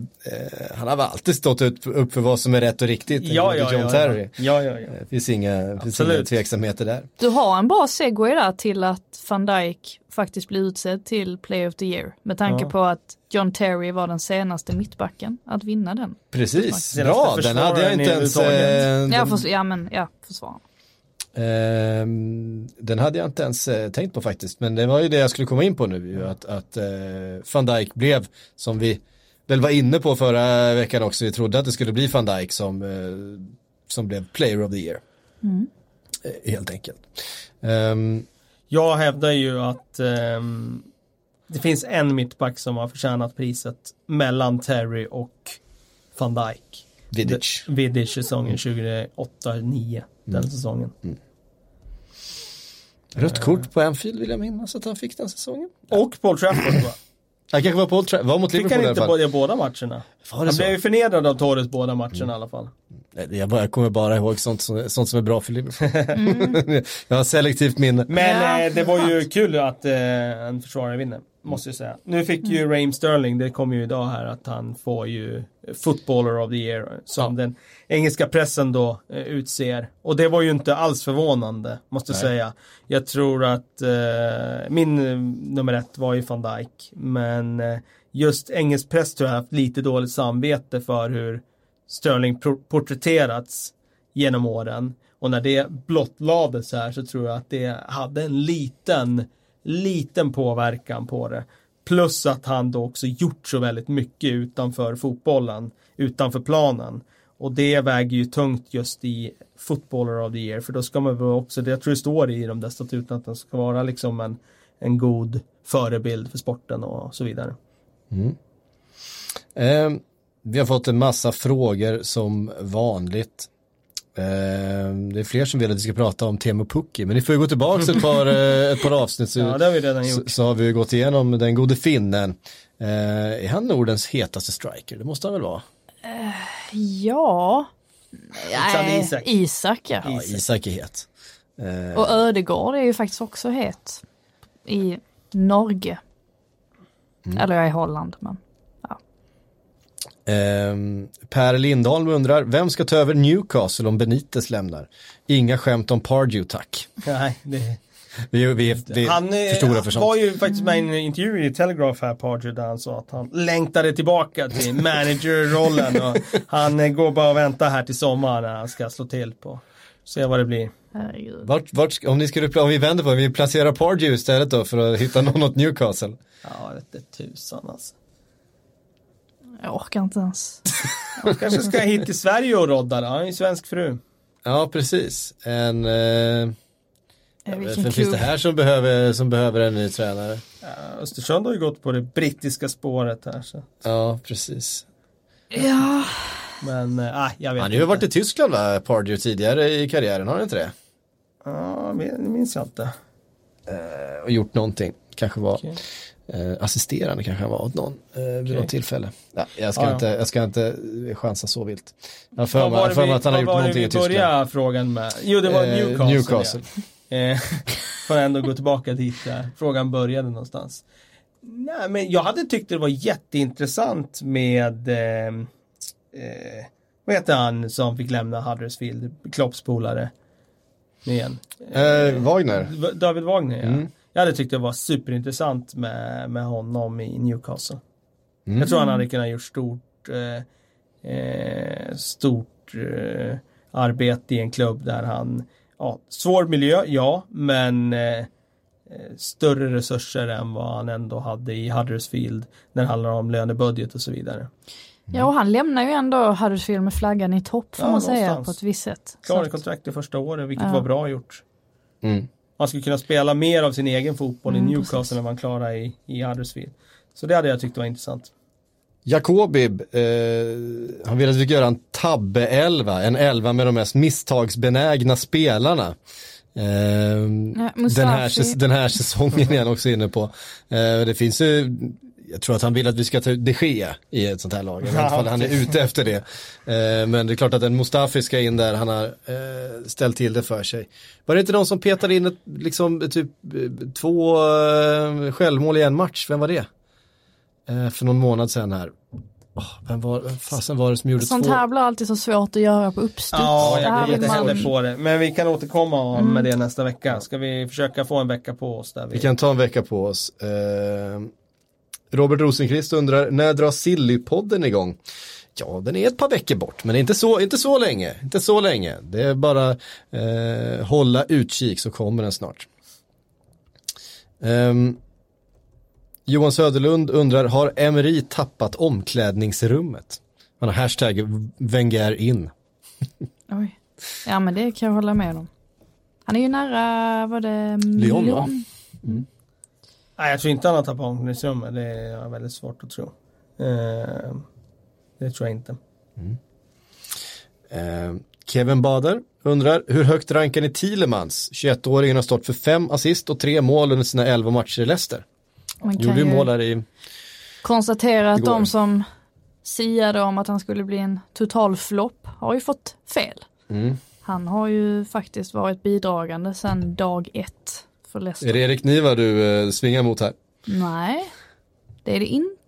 han har väl alltid stått upp, upp för vad som är rätt och riktigt. Ja, ja, John ja, Terry. Ja, ja, ja. Det finns inga, finns inga tveksamheter där. Du har en bra segway där till att van Dijk faktiskt blir utsedd till Play of the Year. Med tanke ja. på att John Terry var den senaste mittbacken att vinna den. Precis, bra, den hade jag inte ens... Äh, ja, förs ja, men ja, försvara. Uh, den hade jag inte ens uh, tänkt på faktiskt, men det var ju det jag skulle komma in på nu, ju, att, att uh, van Dijk blev, som vi väl var inne på förra veckan också, vi trodde att det skulle bli van Dijk som, som blev player of the year. Mm. helt enkelt. Um, jag hävdar ju att um, det finns en mittback som har förtjänat priset mellan Terry och van Dijk. Vidic. Vidic säsongen 2008-2009 den mm. säsongen. Mm. Rött kort på Anfield vill jag minnas att han fick den säsongen. Och Paul Trafford va? Han kanske var på Tra var mot Liverpool Fick han inte båda, båda matcherna? han blev ju förnedrad av Torres båda matcherna mm. i alla fall. Jag, bara, jag kommer bara ihåg sånt som, sånt som är bra för Liverpool. Mm. jag har selektivt minne. Men ja, eh, det var ju kul att eh, en försvarare vinner. Måste jag säga. Nu fick ju mm. Raheem Sterling, det kom ju idag här att han får ju Footballer of the year som ja. den engelska pressen då eh, utser. Och det var ju inte alls förvånande, måste jag säga. Jag tror att eh, min eh, nummer ett var ju van Dijk. Men eh, just engelsk press tror jag haft lite dåligt samvete för hur Sterling porträtterats genom åren. Och när det blottlades här så tror jag att det hade en liten liten påverkan på det. Plus att han då också gjort så väldigt mycket utanför fotbollen, utanför planen. Och det väger ju tungt just i Footballer of the year, för då ska man väl också, jag tror det står i de där statuterna att den ska vara liksom en, en god förebild för sporten och så vidare. Eh, vi har fått en massa frågor som vanligt. Eh, det är fler som vill att vi ska prata om Teemu Pukki, men ni får ju gå tillbaka ett par, eh, ett par avsnitt så, Ja, det har vi redan gjort. så har vi ju gått igenom den gode finnen. Eh, är han Nordens hetaste striker? Det måste han väl vara? Ja. Alexander Nej, Isak. Isak ja. Ja, Isak är het. Eh, Och Ödegård är ju faktiskt också het. I Norge. Eller jag är i Holland men. Ehm, per Lindholm undrar, vem ska ta över Newcastle om Benitez lämnar? Inga skämt om Pardew, tack. Nej, det, Vi, vi, vi han är eh, för sånt. var ju faktiskt med i en intervju i Telegraph här, Pardew, där han sa att han längtade tillbaka till managerrollen och han eh, går bara och väntar här till sommaren när han ska slå till på. Se vad det blir. Vart, vart, ska- om, ni skulle, om vi vänder på det, vi placerar Pardew istället då för att hitta någon åt Newcastle. Ja, vet inte tusan alltså. Jag orkar inte ens. Han kanske ska hit till Sverige och rodda då. Han är ju svensk fru. Ja, precis. En, eh, Eh, vem Vilken finns det här som behöver, som behöver en ny tränare? Ja, Östersund har ju gått på det brittiska spåret här så. Ja, precis. Ja, Men, äh, jag vet Han har ju varit i Tyskland va, Pardew tidigare i karriären, har han inte det? Ja, det minns jag inte. Eh, Och gjort någonting, kanske var Okej. Eh, assisterande kanske han var åt någon eh, vid Okej. något tillfälle. Ja, jag, ska Ja, ja. inte, jag ska inte chansa så vilt. Jag för Vad mig var för det mig vi, att han har vad gjort var det någonting vi i Tyskland. började frågan med? Jo, det var Eh, Newcastle. Newcastle. Ja. Eh, Får ändå gå tillbaka dit där frågan började någonstans. Nej, men jag hade tyckt det var jätteintressant med eh, eh, vad heter han som fick lämna Huddersfield, Klopps polare? Igen. Eh, Wagner. David Wagner ja. Mm. Jag hade tyckt det var superintressant med, med honom i Newcastle. Mm. Jag tror han hade kunnat gjort stort eh, eh, stort eh, arbete i en klubb där han ja, svår miljö, ja, men eh, eh, större resurser än vad han ändå hade i Huddersfield när det handlar om lönebudget och så vidare. ja och han lämnar ju ändå Huddersfield med flaggan i topp får Ja, man säga någonstans. på ett visst sätt. Klarade att- kontrakt det första året, vilket Ja. var bra gjort. Mm. Han skulle kunna spela mer av sin egen fotboll Mm, i Newcastle precis. än vad han klarade i, i Huddersfield. Så det hade jag tyckt var intressant. Jakobib, eh, han vill att vi ska göra en tabbe-elva, en elva med de mest misstagsbenägna spelarna. Eh, den, Mustafi. här, den här säsongen är han också inne på. Eh, det finns ju, jag tror att han vill att vi ska ta ut de Gea i ett sånt här lag. Jag vet inte om han är ute efter det. Eh, men det är klart att en Mustafi ska in där, han har eh, ställt till det för sig. Var det inte någon som petade in ett, liksom, typ eh, två eh, självmål i en match? Vem var det? Eh, för någon månad sedan här. Åh, vem var, vem fasen var det som gjorde Sånt två? här blir alltid så svårt att göra på uppstuds. Ja, jag vet inte man... heller på det. Men vi kan återkomma om Mm. med det nästa vecka. Ska vi försöka få en vecka på oss där vi... Vi kan ta en vecka på oss. Eh, Robert Rosenqvist undrar, när drar Sillypodden igång? Ja, den är ett par veckor bort, men inte så, inte så länge. Inte så länge. Det är bara eh, hålla utkik så kommer den snart. Ehm, Johan Söderlund undrar, har Emery tappat omklädningsrummet? Han har hashtag Wenger in. Oj. Ja men det kan jag hålla med om. Han är ju nära, vad det Lyon, va? Nej, jag tror inte han har tappat omklädningsrummet. Det är väldigt svårt att tro. Eh, det tror jag inte. Eh, Kevin Bader undrar, hur högt rankar ni Thielemans? 21-åringen har stått för fem assist och tre mål under sina 11 matcher i Leicester. Man kan Gjorde ju ju mål där i, konstatera att Igår. de som siade om att han skulle bli en total flopp har ju fått fel. mm. Han har ju faktiskt varit bidragande sedan dag ett för Leicester. Är det Erik Niva du eh, svingar mot här? Nej, det är det inte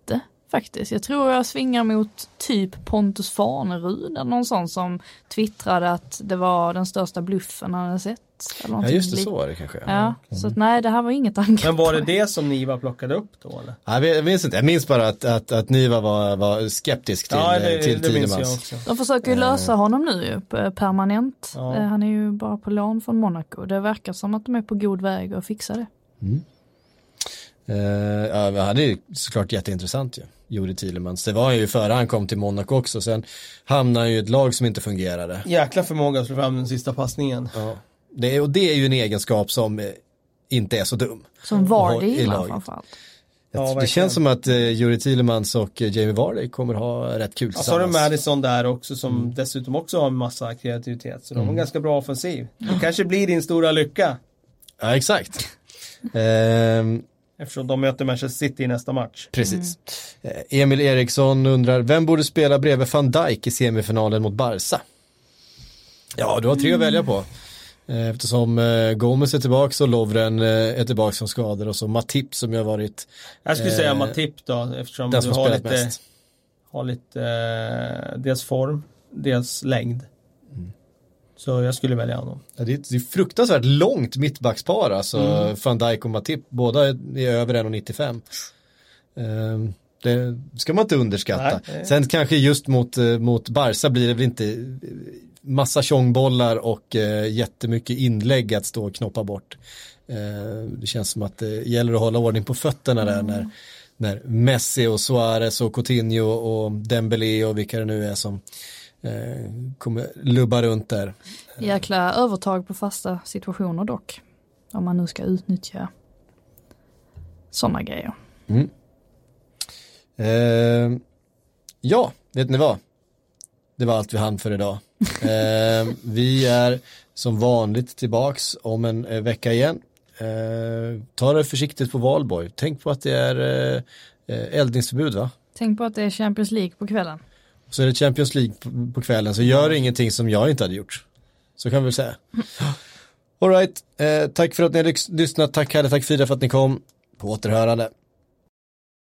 faktiskt. Jag tror jag svingar mot typ Pontus Farnerud eller någon sån som twittrade att det var den största bluffen han hade sett. Eller Ja just det, så var det kanske. Ja, så att, nej det här var inget angrepp. Men var det det som Niva plockade upp då eller? Nej, jag minns inte, jag minns bara att, att, att Niva var, var skeptisk till, ja, eh, det, till det minns jag Thielemans. också. De försöker ju lösa honom nu ju permanent. Ja. Eh, Han är ju bara på lån från Monaco. Det verkar som att de är på god väg att fixa det. Eh, ja, men han är ju såklart jätteintressant ju, Juri Thielemans. Det var han ju före han kom till Monaco också, sen hamnade han ju i ett lag som inte fungerade. Jäkla förmåga att slå fram den sista passningen. Ja. Det, är- och det är ju en egenskap som eh, inte är så dum. Som Vardy i gillar laget. framförallt. Ja, det känns som att eh, Juri Tillemans och eh, Jamie Vardy kommer ha rätt kul Ja, så har du tillsammans. Madison där också som Mm. dessutom också har en massa kreativitet. Så de har en ganska bra offensiv. Det kanske blir din stora lycka. Ja, exakt. Ehm, Eftersom de möter Manchester City i nästa match. precis. Eh, Emil Eriksson undrar, vem borde spela bredvid van Dijk i semifinalen mot Barca? Ja, du har tre att välja på. Eh, Eftersom eh, Gomes är tillbaka och Lovren eh, är tillbaka som skador och så Matip som ju har varit Jag skulle Eh, säga Matip då eftersom du har lite, mest. har lite eh, dels form, dels längd. Mm. Så jag skulle välja honom. Ja, det, är, det är fruktansvärt långt mittbackspar alltså, Mm. van Dijk och Matip, båda är över 1,95. Ehm, det ska man inte underskatta. Nej, Sen kanske just mot, eh, mot Barca blir det väl inte eh, massa tjongbollar och eh, jättemycket inlägg att stå och knoppa bort. Eh, det känns som att det gäller att hålla ordning på fötterna där när, när Messi och Suarez och Coutinho och Dembélé och vilka det nu är som eh, kommer lubba runt där. Jäkla övertag på fasta situationer dock. Om man nu ska utnyttja sådana grejer. Eh, ja, vet ni vad? Det var allt vi hann för idag. Eh, vi är som vanligt tillbaks om en eh, vecka igen. Eh, ta det försiktigt på valborg. Tänk på att det är eh, eh, eldningsförbud va? Tänk på att det är Champions League på kvällen. Så är det Champions League på, på kvällen så gör ingenting som jag inte hade gjort. Så kan vi väl säga. All right, eh, tack för att ni har lys- lyssnat. Tack Kalle, tack Frida för att ni kom. På återhörande.